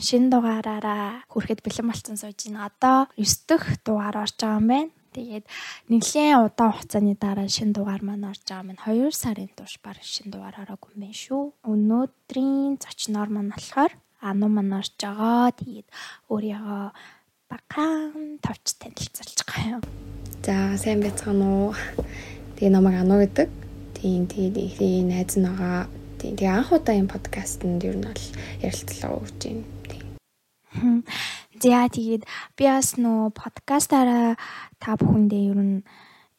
шинэ дугаараараа хүрэхэд бэлэн болсон сууж байна. Одоо 9 дахь дугаар орж байгаа юм байна. Тэгээд нэлээд удаан хугацааны дараа шинэ дугаар маань орж байгаа маань 2 сарын турш баг шинэ дугаар ороогүй юм байна шүү. Өнөөдрийн зочноор маань болохоор Ану маань орж байгаа. Тэгээд өөрийгөө багаан тавч танилцуулж байгаа юм. За сайн байцгаана уу. Тэгээ намайг Ану гэдэг. Тийм тэгээд ихний найз нь байгаа. Тийм тэгээ анх удаа энэ подкастэнд ер нь бол ярилцлага өгч байна. За тэгээд би бас нөө подкастаараа та бүхэндээ ер нь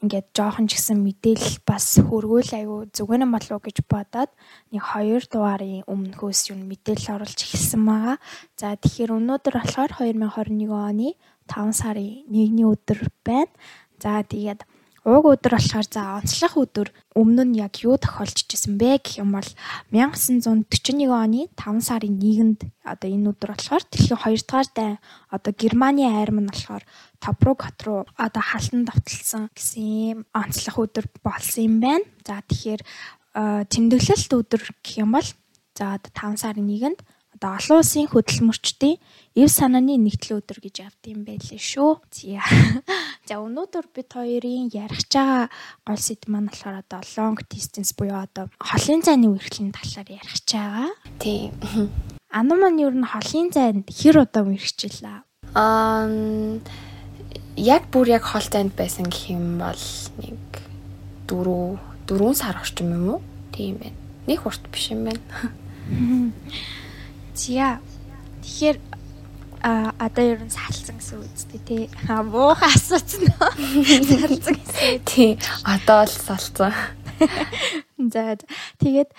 ингээд жоохон ч гэсэн мэдээлэл бас хөргөөл аюу зүгээр юм болов уу гэж бодоод нэг хоёр дугаарын өмнөхөөс юу мэдээлэл оруулж эхэлсэн байгаа. За тэгэхээр өнөөдөр болохоор 2021 оны 5 сарын 1-ний өдөр байна. За тэгээд уг өдөр болохоор за онцлог өдөр өмнө нь яг юу тохиолдож исэн бэ гэх юм бол 1941 оны 5 сарын 1-нд одоо энэ өдөр болохоор дэлхийн 2 дугаар дайн одоо Германы нь болохоор Тобрук хот руу одоо халан давталсан гэсэн онцлог өдөр болсон юм байна. За тэгэхээр э, тэмдэглэлт өдөр гэх юм бол за одоо 5 сарын 1-нд одоо олон улсын хөдөлмөрчдийн эв санааны нэгтгэл өдөр гэж явд юм байлээ шүү. За. За өнөөдөр бид хоёрын ярих байгаа гол сэдв маань болохоор одоо long distance буюу одоо холын зайны үерхлийн талаар ярих байгаа. Тийм. Ану маань ер нь холын зайд хэр удаа үерхчихлээ? Аа яг бүр яг хол танд байсан гэх юм бол нэг 4 4 сар орчим юм уу? Тийм байна. Нэг урт биш юм байна. За. Тэгэхээр а одоо ер нь салцсан гэсэн үгтэй тий. А муухай асуусан нөө. Салцсан гэсэн. Тийм. Одоо л салцсан. За тэгээд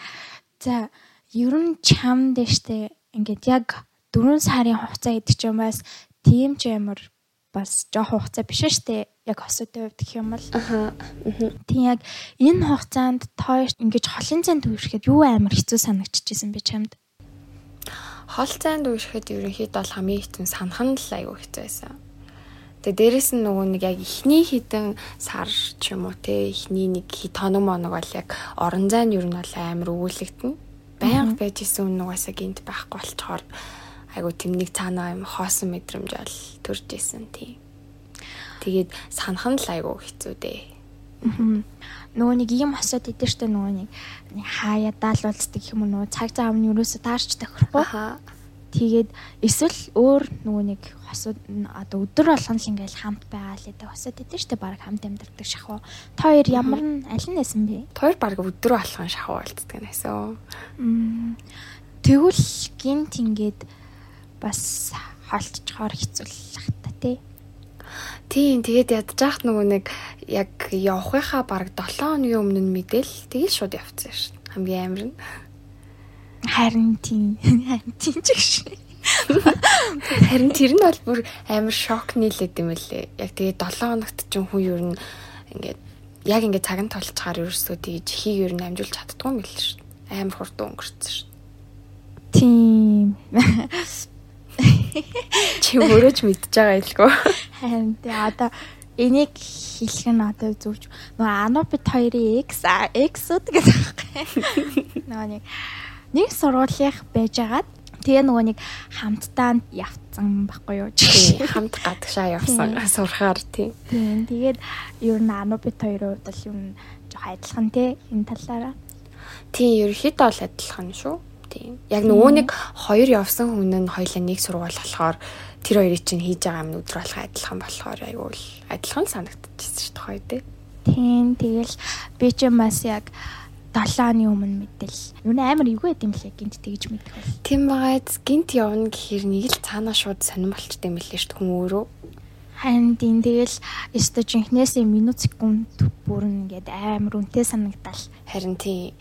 за ер нь чам дэжтэй ингээд яг 4 сарын хугацаа гэдэг чинь бас тийм ч ямар бас жоох хугацаа биш штэ яг хосуудын хувьд гэх юм бол Аха. тийм яг энэ хугацаанд тоо ингэж холын цанд төвшөхэд юу амар хэцүү санагдчихсэн бэ чамд Хол цайнд үерхэд ерөнхийдөө бол хамгийн хэцүү санах нь л аюу хэцүү байсан. Тэгээ дээрэс нь нөгөө нэг яг ихний хідэн сар ч юм уу те ихний нэг хий тоног моног бол яг орон зайн ер нь бол амар өгүүлэгдэн. Баян байж исэн үн нугасаа гинт байхгүй болчоор айгу тэмник цаанаа юм хоосон мэдрэмж бол төрж исэн тийм. Тэгээд санах нь л айгу хэцүү дээ. Нөгөө нэг хосоод идэв штэ нөгөө нэг хаяа даалуулцдаг юм уу цаг цаав нь юусоо таарч тохирохгүй. Тэгээд эсвэл өөр нөгөө нэг хосууд одоо өдөр болгон л ингээл хамт байгаа л гэдэг хосууд идэв штэ баг хамт амьдардаг шахуу. Та хоёр ямар нь аль нь нэсэн бэ? Тэр баг өдөр болгон шахуу болцдог нэсэн. Мм, Тэгвэл гинт ингээд бас холтчохоор хэцүүлэх та тий. Тийм тэгээд яхад нөгөө нэг яг явахынхаа баг 7 хоногийн өмнө нь мэдээл тэгээд шууд явцсан дээ. Хамгийн амар нь. Харин тийм. Тийм ч гэж. Харин тэр нь бол бүр амар шок нийлээд юм лээ. Яг тэгээд 7 хоногт ч хүн ер нь ингээд яг ингээд цаг нь толцохоор ерөөсөө тэгж хийг ер нь амжуулж чаддгүй юм л шүү. Амар хурдан өнгөрцөн шүү. Тийм. Чи өөрөө ч мэдчихэж байгаа илгүй. Харин тий одоо энийг хэлэх нь одоо зүрж нөгөө анопит хоёрын X а, X-үүд гэдэг байхгүй. Нөгөө нэг нэг сургуулийнх байжгаад тэгээ нөгөө нэг хамтдаа явцсан байхгүй юу? Тийм хамт гадагшаа явсан сурахаар. Тийм тэгээд ер нь анопит хоёрын хувьд бол ер нь жоох адилхан тий энэ талаараа. Тийм ерөөхдөө бол адилхан шүү. Тийм. Яг нөгөө нэг хоёр явсан хүн нь хоёлаа нэг сургууль болохоор тэр хоёрыг чинь хийж байгаа юм өдөр болох адилхан болохоор айгүй л адилхан санагдчихсэн шүү дээ хоёр дээ. Тийм тэгэл би ч бас яг 7 оны өмнө мэдээл. Юу нэ амар эвгүй байт юм лээ гинт тэгж мэдэх бол. Тийм байгаад гинт явна гэхээр нэг л цаанаа шууд сонирн болчтой юм лээ шүү дээ хүн өөрөө. Харин тийм тэгэл өстө жинхнээс минут секунд бүр ингээд амар үнэтэй санагдал. Харин тийм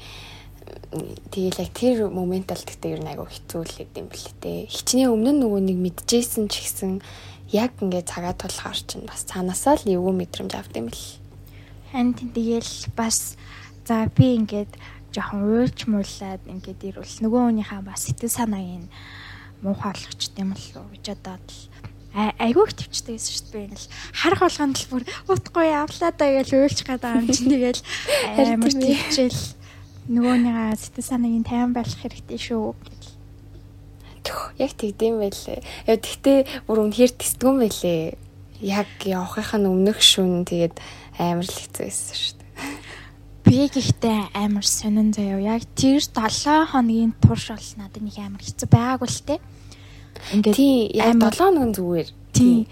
тэгэл яг тэр момент бол тэгтээ ер нь айгүй хэцүү л гэдэм бэл тээ. Хичнээн өмнө нь нөгөө нэг мэдчихсэн ч гэсэн яг ингээд цагаа тулахаар чинь бас цаанаасаа л эвгүй мэдрэмж авдсан бэл. Харин тэгэл бас за би ингээд жоохон уйлж муулаад ингээд ирвэл нөгөө хүнийхээ бас сэтгэл санааг нь муухай болгочт юм л уу гэж бодоод л айгүйх төвчтэй гэсэн шүү дээ. Ингээл харах болгонд л бүр утгагүй явлаа даа гэж уйлчих гээд байгаа юм чинь тэгэл амар төвчл нөгөөнийгаа сэтгэл санааг нь тайван байлгах хэрэгтэй шүү гэж. Яг тэгдэм байлээ. Яа тэгтээ бүр үнэхээр тэсдгүн байлээ. Яг явахын өмнөх шүн тэгээд амар л хэцүү байсан шүү дээ. Би гэхдээ амар сонин заяа. Яг тэр 7 хоногийн турш бол надад нэг амар хэцүү байгаагүй л те. Ингээд тий яг 7 хоног зүгээр. Тий.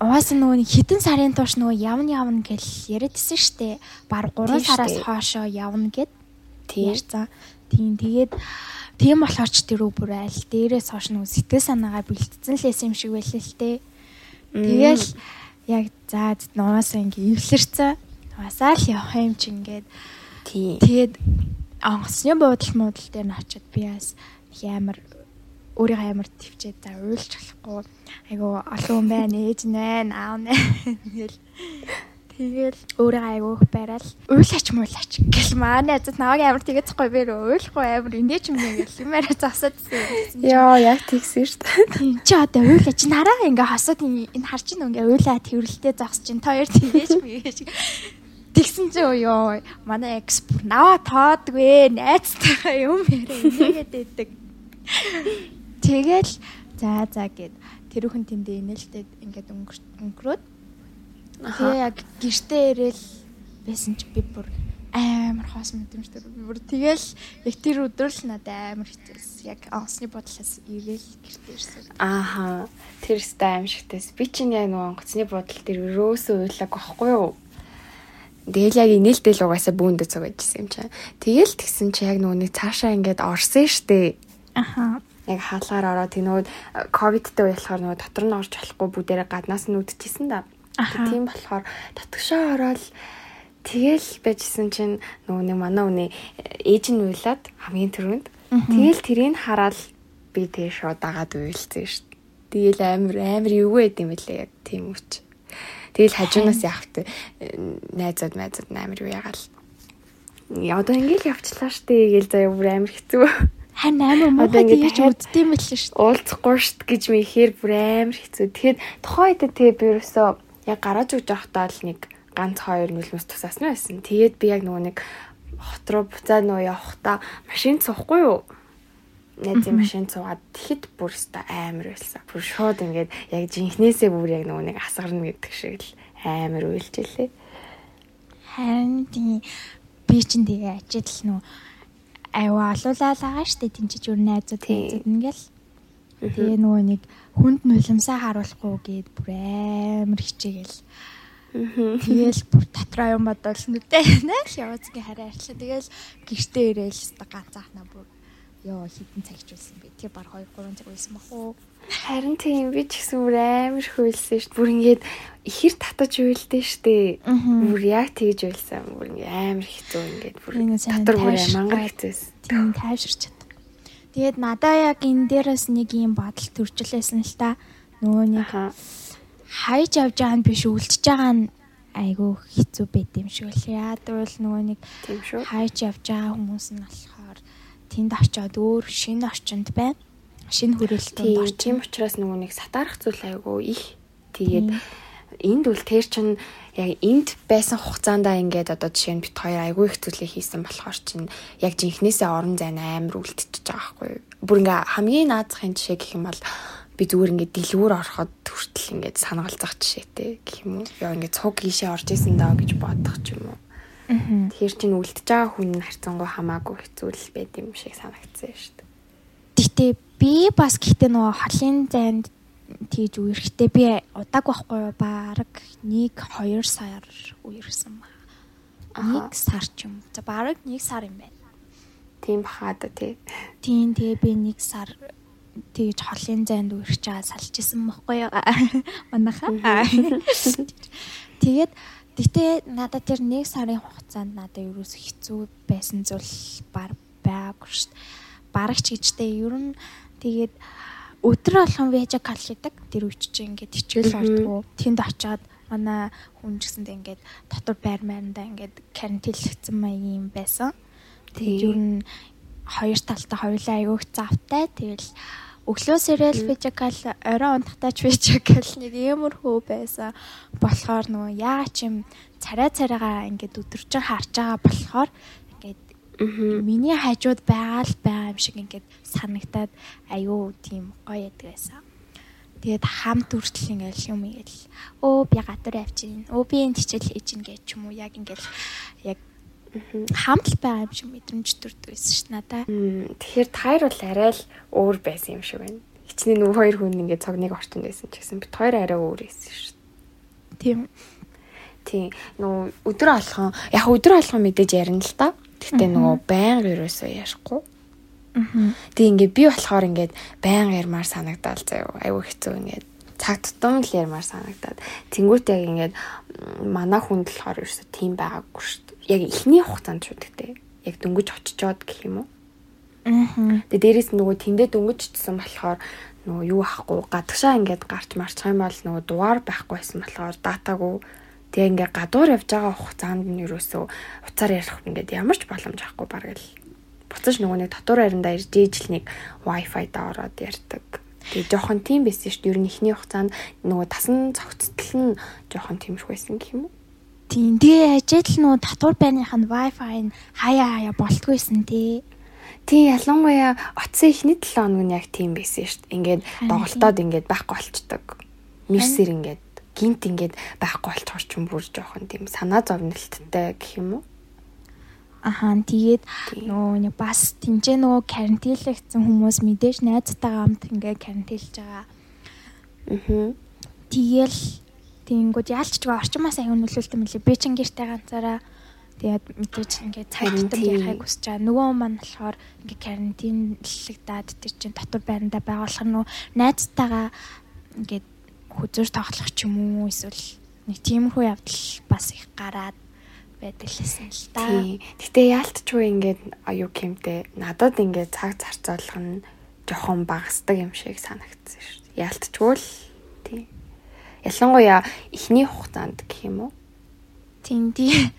Угаасаа нөгөө хитэн сарын турш нөгөө явна явна гэж яриадсэн штэ. Баг 3 сараас хоошоо явна гэд. Ярьцсан. Тийм тэгээд тийм болохоор ч тэр бүр айл дээрээс хойш нөгөө сэтгэл санаагаа бэлтцэн лээс юм шиг байлээ л те. Тэгэл яг за нуусаа ингээ эвлэрсэн. Угаасаа л явах юм чи ингээд. Тийм. Тэгээд онгоцны буудал муудал дээр нь очиод би бас их амар өөрийнхөө амар төвчээд за уйлж болохгүй айгу олон хүн байна ээж нэ аав нэ тэгэл тэгэл өөрийгөө айгу их барайл. Уйлаач муулаач гэл манай азад наваг амар тэгээцхгүй би уйлахгүй амар инээч юм гэл. Юмараа засаад яа яг тэгсэн шүү дээ. Чи одоо уйлаач. Нараа ингээ хасаад энэ харж ин ингээ уйлаа тэрвэрлэлтэй зогсож ин. Тоёр тэгээч би гэж. Тэгсэн чи ёо манай экс наваа тоодгүй найзтайгаа юм яриа. Инээгээд байдаг. Тэгэл за за гэд. Тэр хүн тэндээ инээлтэд ингээд өнгөрөөд тэгээ яг гэртээ ирээл байсан чи би бүр амар хоос мэдрэмжтэй бүр тэгэл яг тэр өдөр л надад амар хэцээс яг онцны бодлоос ирээл гэртээ ирсэн. Ааха тэр өстэй аим шигтэйс би чинь яг нөгөө онгоцны бодол тэр өрөөсөө уйлаг байхгүй юу? Тэгэл яг инээлтэл угаасаа бүүндэ цугажсэн юм чам. Тэгэл тэгсэн чи яг нэг цаашаа ингээд орсон штэ. Аха яг хаалгаар ороод нөгөө ковидтэй болохоор нөгөө дотор нь орж болохгүй бүгдээрээ гаднаас нь үдчихсэн да. Тийм болохоор дотгошоо ороод тэгэл байжсэн чинь нөгөө нэг манай үний ээж нь уйлаад хамгийн түрүүнд тэгэл тэрийг хараад би тэгээ шууд дагаад уйлцсан шүү дээ. Тэгэл амар амар эвгүй байд юм лээ яг тийм үуч. Тэгэл хажуунаас явахт найзууд майзууд амар юу ягаал. Одоо ингээл явчлаа штэ гээл заяа бүр амар хэцүү. Хань амар муухай тэгэж үлддэм байлээ шүү дээ. Уулзахгүй шүү гэж ми ихээр бүр амар хэцүү. Тэгэхэд тухайн үед тэгээ би ерөөсөө яг гараж өгч явахдаа л нэг ганц хоёр нүлмэс тусаасан байсан. Тэгээд би яг нөгөө нэг хот руу буцаад нөгөө явахдаа машин цуухгүй юу? найзын машин цугаад тэгэхэд бүр өста амар байлсан. Бүр шууд ингээд яг жинхнээсээ бүр яг нөгөө нэг асгарна гэдэг шиг л амар үйлжэлээ. Харин тийм би чинь тэгээ ажил нөгөө айваа олуулаад байгаа штэ тэнцэж өөр найзууд найзууд ингээл тэгээ нөгөө нэг хүнд нулимсаа харуулахгүй гээд бүр амар хичээгээл Тэгэл бүр дотроо юм бодвол нүдээ нааш яваацгийн хараа арчлаа. Тэгэл гэртээ ирээл ганцаахна бүр ёо хитэн цаг хичүүлсэн би. Тэгээ баг 2 3 цаг үйлсэн бах уу. Харин тийм би ч гэсэн бүр амар хөөлсөн шүү дээ. Бүр ингээд ихэр татаж уйлдээ шүү дээ. Бүр яг тэгж уйлсан. Бүр ингээд амар хэцүү ингээд бүр татвар бүр мангар хэцүүсэн. Тийм чадсан. Тэгээд надаа яг энэ дээрээс нэг юм бодол төрчлээсэн л та. Нөгөө нэг хайж авч байгаа нь биш үлдчихэж байгаа нь айгүй хэцүү байд юм шиг л яадвал нөгөө нэг. Хайж авч байгаа хүмүүс нь болохоор тэнд очиод өөр шинэ орчинд байна шинэ хүрээлтэнд орчих. Тийм учраас нөгөө нэг сатаарах зүйл айгүй их. Тэгээд энд үл тэр чин яг энд байсан хугацаандаа ингээд одоо жишээ нь бит хоёр айгүй их зүйлийг хийсэн болохоор чин яг жинхнээсээ орон зайн амар үлдчихэж байгаа байхгүй юу. Бүр ингээ хамгийн наазахын жишээ гэх юм бол би зүгээр ингээд дэлгүүр ороход хүртэл ингээд санагалзах жишээтэй гэх юм уу. Яа ингээд цуг ийшээ орж исэн даа гэж бодох ч юм уу. Тэгэхээр чин үлдчихэж байгаа хүн харьцангуй хамаагүй хэцүү л байд юм шиг санагдсан шүү дээ. Гэтэ би бас гэхдээ нөгөө холын зайд тийж үерхтэй би удааг байхгүй баг 1 2 сар үерсэн ба. Нэг сар ч юм. За баг 1 сар юм байна. Тийм баха да тий. Тийм тэгээ би 1 сар тэгж холын зайд үрч чаа салж исэн бохгүй манайхаа. Тэгээд гэтээ надад тэр 1 сарын хугацаанд надад ерөөс хэцүү байсан зүйл баг байгагүй шүү дээ. Барагч гэжтэй ер нь тэгээд өдрө болгон вежа кал хийдэг. Тэр үуч чинь ингээд хичээл ордгоо. Тэнд очиад манай хүн ч гэсэндээ ингээд дотор байр майрандаа ингээд карантинлэгдсэн маягийн байсан. Тэгээд ер нь хоёр талтаа хоёулаа аягуух завтай. Тэгэл өглөөсэрэл физикал орой унтахтаа ч физикал нэг иймэрхүү байсан болохоор нөгөө яагаад ч юм царай царайгаа ингээд өдөржин харж байгаа болохоор ингээд миний хажууд байгаа л байгаа юм шиг ингээд санагтаад айгүй тийм гоё яддаг байсан. Тэгээд хамт үртэл ингээл юм ингээл өө би гадар авчин өө би энэ хичээл хийж ин гэж юм уу яг ингээл яг хамт л байгаа юм шиг мэдрэмж төрдөг байсан ш надаа. Тэгэхээр тайр бол арай л өөр байсан юм шиг байна. Хичнээн нөгөө хоёр хүн ингээд цогныг орчинд байсан ч гэсэн бит хоёр арай өөр байсан ш. Тийм. Тийм. Нөгөө өдөр алхан яг өдөр алхан мэдээж ярина л та. Тэгтээ нөгөө байнга ерөөсөө ярихгүй. Тэг ингээд би болохоор ингээд баян ярмаар санагдал заяо. Айгүй хэцүү ингээд цаг тутам л ярмаар санагдаад. Тэнгүүт яг ингээд манай хүн болохоор ерөөсө тийм байгаагүй шүү дээ. Яг эхний хугацаанд шүү дээ. Яг дөнгөж очичоод гэх юм уу? Аа. Тэг дээрээс нөгөө тэндээ дөнгөж очсон болохоор нөгөө юу ахгүй гадагшаа ингээд гарч марчих юм бол нөгөө дугаар байхгүйсэн болохоор датаагүй тэг ингээд гадуур явж байгаа хугацаанд нь ерөөсөө уцаар ярих ингээд ямар ч боломж ахгүй бараг л буцаж нөгөө нэг татуур ариндаа ирж дээжл нэг wifi да ороод ярьдаг. Тэгээ жоохон тийм байсан шүү дээ. Ер нь ихний хугацаанд нөгөө тасан цогцтол нь жоохон тиймэрхүү байсан гэх юм уу? Тийм. Тэгээ ажил нуу татвар байных нь Wi-Fi нь хаяа хаяа болтгүйсэн тий. Тийм ялангуяа оцсон ихний 7 хоног нь яг тийм байсан шүү дээ. Ингээд доголтоод ингээд байхгүй болчдөг. Мэрсэр ингээд гинт ингээд байхгүй болчихор ч юм бүр жоохон тийм санаа зовнилттай гэх юм уу? Ахаа тэгээд нөгөө нэг бас тэмцээ нөгөө карантинлэгдсэн хүмүүс мэдээж найзтайгаа хамт ингээ карантинлж байгаа. Аа. Тэгэл тэнгууд яалчгүй орчмоос аюун нөлөөлтөн мөлий би чин гэртэй ганцаараа тэгээд мэдээж ингээ цагт ярихыг хүсэж байгаа. Нөгөө маань болохоор ингээ карантинлэгдээд тэр чин дотор байрандаа байгуулах нөгөө найзтайгаа ингээ хүзэр тоглох ч юм уу эсвэл нэг тиймэрхүү явдал бас их гараад байдаг лсэн л да. Гэтэ яалтчгүй ингээд юу гэмтэй надад ингээд цаг зарцуулах нь жохон багасдаг юм шиг санагдсан шүү дээ. Яалтчгүй л тий. Ялангуяа эхний хугацаанд гэх юм уу? Тийм тий.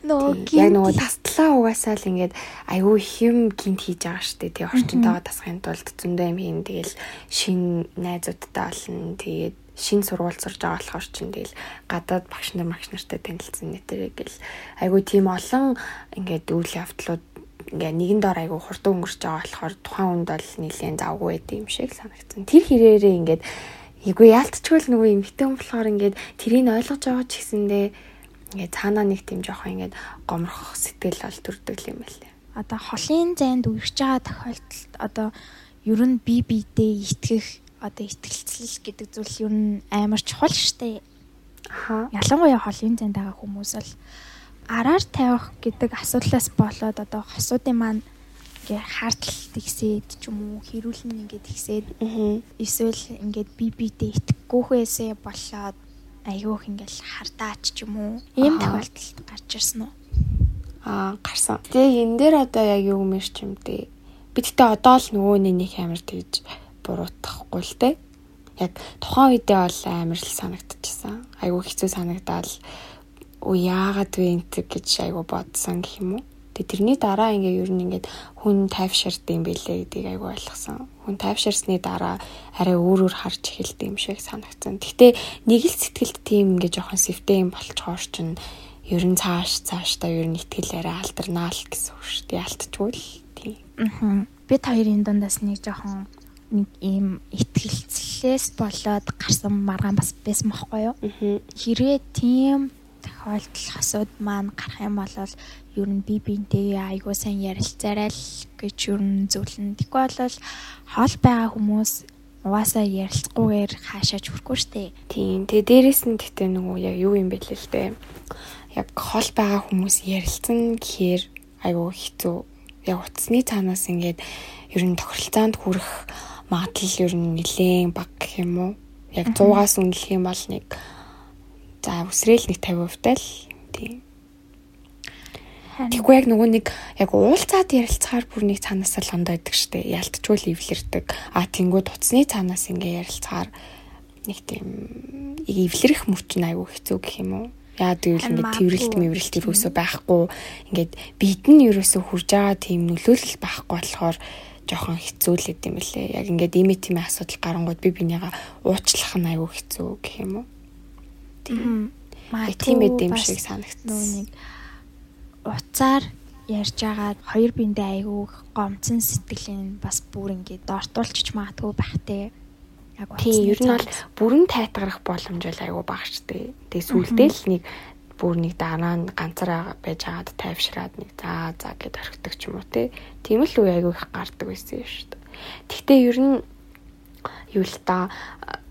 Нөгөө яг нөгөө тастлаа угаасаа л ингээд аюу хэм гинт хийж байгаа штэ тий. Орчинтойгоо тасхын тулд зөндөө юм хийн тэгэл шин найзуудтай олно. Тэгээд шин сургууль сурж байгаа болохоор ч юм тэгэл гадаад багш нар магш нартай танилцсан нэтэрэг гэл. Аюу тийм олон ингээд үйл явдлууд ингээ нэгэн дор айгу хурдан өнгөрч байгаа болохоор тухайн үнд бол нীলэн завгүй байд юм шиг санагдсан. Тэр хэрээрээ ингээд Эйгүү яалтчгүй л нөгөө эмхтэй хүн болохоор ингээд тэрийг ойлгож байгаа ч гэсэндээ ингээд цаанаа нэг тийм жоохон ингээд гомрох сэтгэл бол төрдөг юм байлээ. Одоо холын зайд үргэж байгаа тохиолдолд одоо ер нь би бидээ итгэх одоо итгэлцэл гэдэг зүйл ер нь амар чухал штэ. Аха. Ялангуяа холын зайд байгаа хүмүүс бол араар тавих гэдэг асуудлаас болоод одоо хосуудын маань ингээ хаардлт ихсээд ч юм уу хэрүүлэн ингээд ихсээд эсвэл ингээд би бидээ итгэхгүйхээсээ болоод айгүйх ингээл хардаач ч юм уу ийм тохиолдолд гарч ирсэн үү? Аа гарсан. Тэгээ энэ дээр одоо яг юу юм ирч юм бэ? Би тэгтээ одоо л нөгөө нэнийх амир тэгж буруутгахгүй л дээ. Яг тухайн үедээ бол амир л санагдчихсан. Айгүй хэцүү санагдаад уу яагаад вэ энэ гэж айгүй бодсон гэх юм уу? Тэгээ тэрний дараа ингээ ер нь ингээд хүн тайвширд юм бэлээ гэдгийг айгүй ойлгосон. Хүн тайвширсны дараа арай өөр өөр харж эхэлдэг юм шиг санагдсан. Гэхдээ нэг л сэтгэлд тийм ингээ жоохон сэвтэй юм болцохоор чинь ер нь цааш цаашдаа ер нь ихтгэл арай алдарнаа л гэсэн үг шүү дээ. Алдчихгүй л тийм. Аа. Бид хоёрын дундаас нэг жоохон нэг ийм ихтгэлцлээс болоод гарсан маргаан бас байсан байхгүй юу? Хэрвээ тийм тохиолдол асууд маань гарах юм бол ер нь би бинтэйгээ айгуу сайн ярилцаарай л гэж ер нь зөвлөн. Тэгвэл бол хоол байгаа хүмүүс угаасаа ярилцахгүйгээр хаашаач хүрэхгүй штэ. Тийм. Тэгээ дээрэс нь гэтээ нөгөө яг юу юм бэ лээ л дээ. Яг хоол байгаа хүмүүс ярилцсан гэхээр айгуу хэцүү. Яг утасны цаанаас ингээд ер нь тохиролцоонд хүрэх магадлал ер нь нэлээд бага гэх юм уу? Яг 100-аас үнэлэх юм бол нэг За үсрээл нэг 50% таа л тийм. Харин Тэгэхгүй яг нөгөө нэг яг уулзаад ярилцахаар бүр нэг цаанаас л ондоо идэг штэ. Ялтчгүй л эвлэрдэг. А тэнгууд утасны цаанаас ингээ ярилцахаар нэг тийм эвлэрэх мөч нь айгүй хэцүү гэх юм уу? Яа гэвэл ингээ тэрвэрлт мэврэлт ерөөсөө байхгүй. Ингээд бид нь ерөөсөө хурж байгаа тийм нөлөөлөл байхгүй болохоор жоохон хэцүү л гэдэм билээ. Яг ингээд ийм тийм асуудал гарангууд би бинийгаа уучлах нь айгүй хэцүү гэх юм уу? Мгм. Яг тийм эдэм бас шиг санагдсан. нэг уцаар ярьж байгаа хоёр биендээ айгүй гомцсон сэтгэлийн бас бүр ингээд дортуулчих магадгүй байх те. Яг Тийм, ер нь бол бүрэн тайтгарах боломж бол айгүй штэ. Тэгээ сүулдээ л нэг бүр нэг дараа нь ганцаараа байж байгаад тайвшраад нэг за за гэд орхидог ч юм уу те. Тийм л үе айгүй их гардаг байсан юм шүү дээ. Гэхдээ ер нь юу л та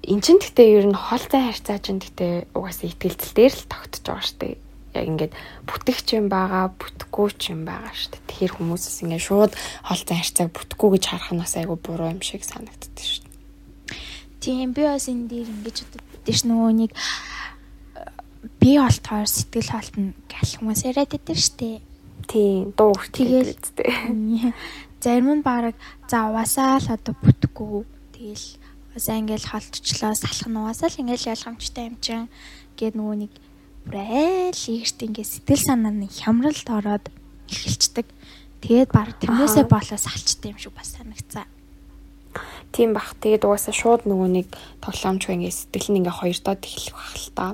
эн чин гэхдээ ер нь хол зай харьцаа чин гэхдээ угаасаа ихтгэлцэл дээр л тогтож байгаа шүү дээ. Яг ингээд бүтгэж юм байгаа, бүтэхгүй ч юм байгаа шүү дээ. Тэгэхээр хүмүүсээс ингээд шууд хол зай харьцааг бүтэхгүй гэж харах нь бас айгүй буруу юм шиг санагддаг шүү дээ. Тийм би бас энэ дээр ингэж боддог ш нөгөө нэг би болтоор сэтгэл хоолт нь гал хүмүүс яриад байдаг штэ. Тийм, дуу Тэгэл- үстэй. Зарим нь баг за угаасаа л одоо бүтэхгүй. Тэгэл угаасаа ингээл холтчлоо салах нь угаасаа л ингээл ялгамжтай юм чин гэд нөгөө нэг бүр айл ийгт ингээ сэтгэл санаа нь хямралд ороод эхэлцдэг. Тэгээд баг тэрнээсээ болоо салчтай юм шиг бас санагцаа. Тийм бах. Тэгээд угаасаа шууд нөгөө нэг тоглоомч ингээ сэтгэл нь ингээ хоёрдоод эхлэх бах л та.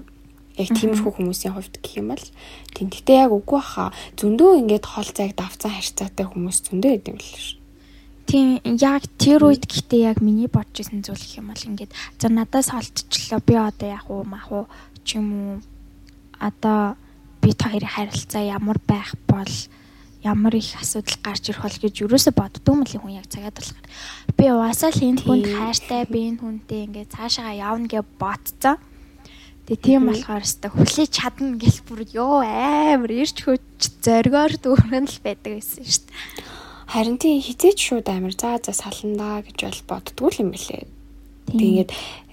Яг тиймэрхүү хүмүүсийн хувьд гэх юм бол тийм. Гэтэ яг үгүй баха. Зөндөө ингээд хол зайг давцан харьцаатай хүмүүс зөндөө идэв л шүү. Тийм яг тэр үед гэхдээ яг миний бодож исэн зүйл гэх юм бол ингээд за надаас олдчихлоо. Би одоо яг уу мах уу ч юм уу. Одоо бит хоёрын харилцаа ямар байх бол ямар их асуудал гарч ирэх бол гэж юусоо боддгүй юм л хүн яг цагаад болохоор би угаасаа л энэ хүнд хайртай би энэ хүнтэй ингээд цаашаа явна гэж бодцоо. Тэгээ тийм болохоор өстө хүлээж чадна гэл бүр ёо амар ирч хөч зоргоор дүүрэн л байдаг байсан шүү дээ. Харин тийм хизээч шууд амир за за саландаа гэж бол боддггүй л юм бэлээ. Тэгээд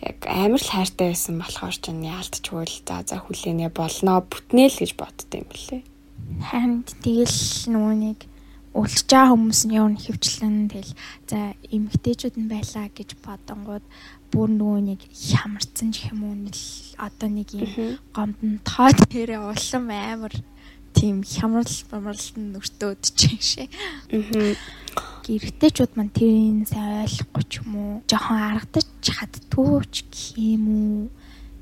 яг амар л хайртай байсан болохоор ч яалтчгүй л за за хүлээнэ болноо бүтнэ л гэж бодд юм бэлээ. Харин тэгэл нөгөө нэг үлдчихэж байгаа хүмүүсийн явна хөвчлэн тэгэл за эмгтээчүүд нь байлаа гэж бодонгууд бүр нөгөө нэг хямарсан ч юм уу нэл одоо нэг юм гомдон тоо дээрээ улам амар тийм хямрал бамралт нь өртөөд чинь шээ. Аа. Гэрэгтэйчүүд маань тэрийг сайн ойлгохгүй ч юм уу жоохон аргадаж чаддгүй ч гэх юм уу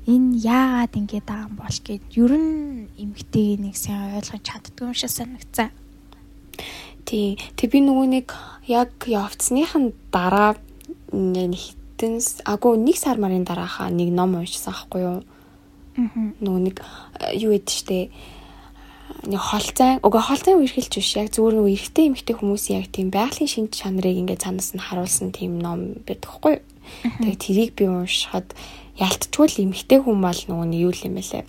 энэ яагаад ингэж байгаа юм бол гэд ер нь эмгтэйг нэг сайн ойлгож чаддгүй юм шиг санагцсан. Тий. Тэг би нөгөө нэг яг явцсныхан дараа нэг хитэн агуу нэг сар марын дараахаа нэг ном уншсан аахгүй юу? Аа. Нөгөө нэг э, юу гэдэг штэ нэг холцай уга холцай үерхэлж биш яг зүгээр нөгөө эрэгтэй эмэгтэй хүмүүсийн яг тийм байгалийн шинж чанарыг ингээд цаанаас нь харуулсан тийм ном байдаг хгүй. Тэгээ тэрийг би уншихад ялтчгүй л эмэгтэй хүн бол нөгөө нэг юу л юм бэлээ.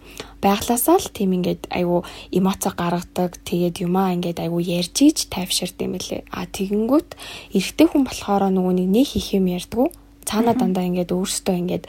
Байглаасаа л тийм ингээд айгу эмоц гаргадаг. Тэгээд юмаа ингээд айгу ярьж ийж тайвширд юм бэлээ. А тэгэнгүүт эрэгтэй хүн болохоор нөгөө нэг нэг их юм ярьдгүү. Цаанаа дандаа ингээд өөрсдөө ингээд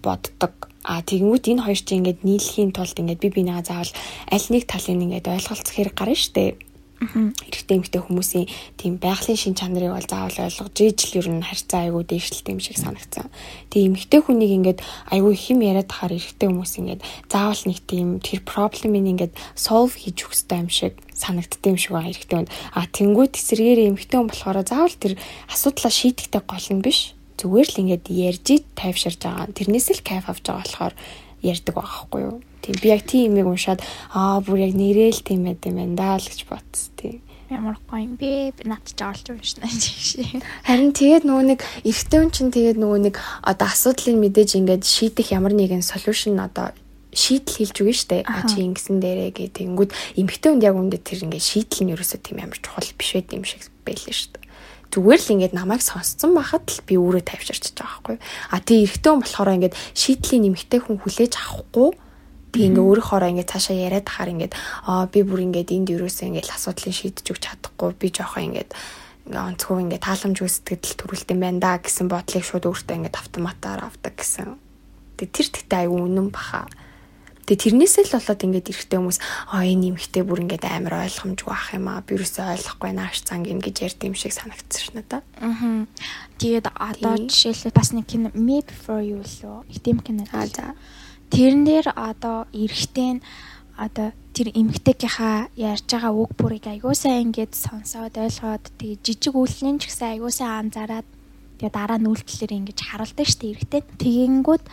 боддог. А тэгэнгүүт энэ хоёр чинь ингээд нийлэхийн тулд ингээд би бинийгаа заавал аль нэг талын ингээд ойлголцох хэрэг гарна штэ. Эрэгтэй эмэгтэй хүмүүсийн тийм байгалийн шин чанарыг бол заавал ойлгож ижил ер нь харьцаа айгуу дээшлэлтэй юм шиг санагцсан. Тэгээ эмэгтэй хүнийг ингээд айгуу их юм яриад тахаар эрэгтэй хүмүүс ингээд заавал нэг тийм тэр проблемыг ингээд solve хийж өгөх хэрэгтэй юм шиг санагддаг юм шиг байгаа эрэгтэй хүнд. А тэнгуут эсэргээр эмэгтэй хүн болохоор заавал тэр асуудлаа шийдэхтэй гол нь биш зүгээр л ингээд ярьж тайвширж байгаа. Тэрнээс л кайф авч байгаа болохоор ярьдаг байгаа хгүй юу. Тийм би яг тийм юмыг уншаад аа бүр яг нэрэл тийм байт юм байна даа л гэж бодсон тийм. Ямар гоё юм бэ? Над ч олж уншна шиг. Харин тэгээд нөгөө нэг хүн чинь тэгээд нөгөө нэг одоо асуудлыг мэдээж ингээд шийдэх ямар нэгэн solution одоо шийдэл хэлж үгүй штэ. А чи ингэсэн дээрээ гэ тэгэнгүүт эмэгтэй хүнд яг үүндээ тэр ингээд шийдэл нь ерөөсөө тийм амар чухал биш байт юм шиг байлээ штэ. Зүгээр л ингээд намайг сонсцсон байхад л би өөрөө тавьчирч байгаа байхгүй. А тий эрэгтэй хүн болохоор ингээд шийдлийн эмэгтэй хүн хүлээж авахгүй би ингээ өөрийнхоороо ингээ цаашаа яриад тахаар ингээд аа би бүр ингээд энд ерөөсөө ингээ асуудлыг шийдэж өгч чадахгүй би жоохон ингээд ингээ онцгой ингээ тааламжгүй сэтгэл төрүүлт юм байна да гэсэн бодлыг шууд өөртөө ингээ автоматаар авдаг гэсэн. Тэг тэр тэгтээ аюу үнэн баха. Тэгээ тэрнээсээ л болоод ингээд эрэгтэй хүмүүс аа энэ эмэгтэй бүр ингээд амар ойлгомжгүй ах юм аа. Би юусоо ойлгохгүй нааш цанг ингэж ярьд юм шиг санагдсан ш надаа. Аа. Тэгээд одоо жишээлбэл бас нэг кино Me Before You лөө итэм кино. Аа за. Тэрэн дээр одоо эрэгтэй нь одоо тэр эмэгтэйгийнхаа ярьж байгаа үг бүрийг аягуусаа ингээд сонсоод ойлгоод тэгээ жижиг үйлчлэн ч гэсэн аягуусаа анзаараад тэгээ дараа нь үйлдэлээр ингэж харуулдаг шүү дээ эрэгтэй. Тэгэнгүүт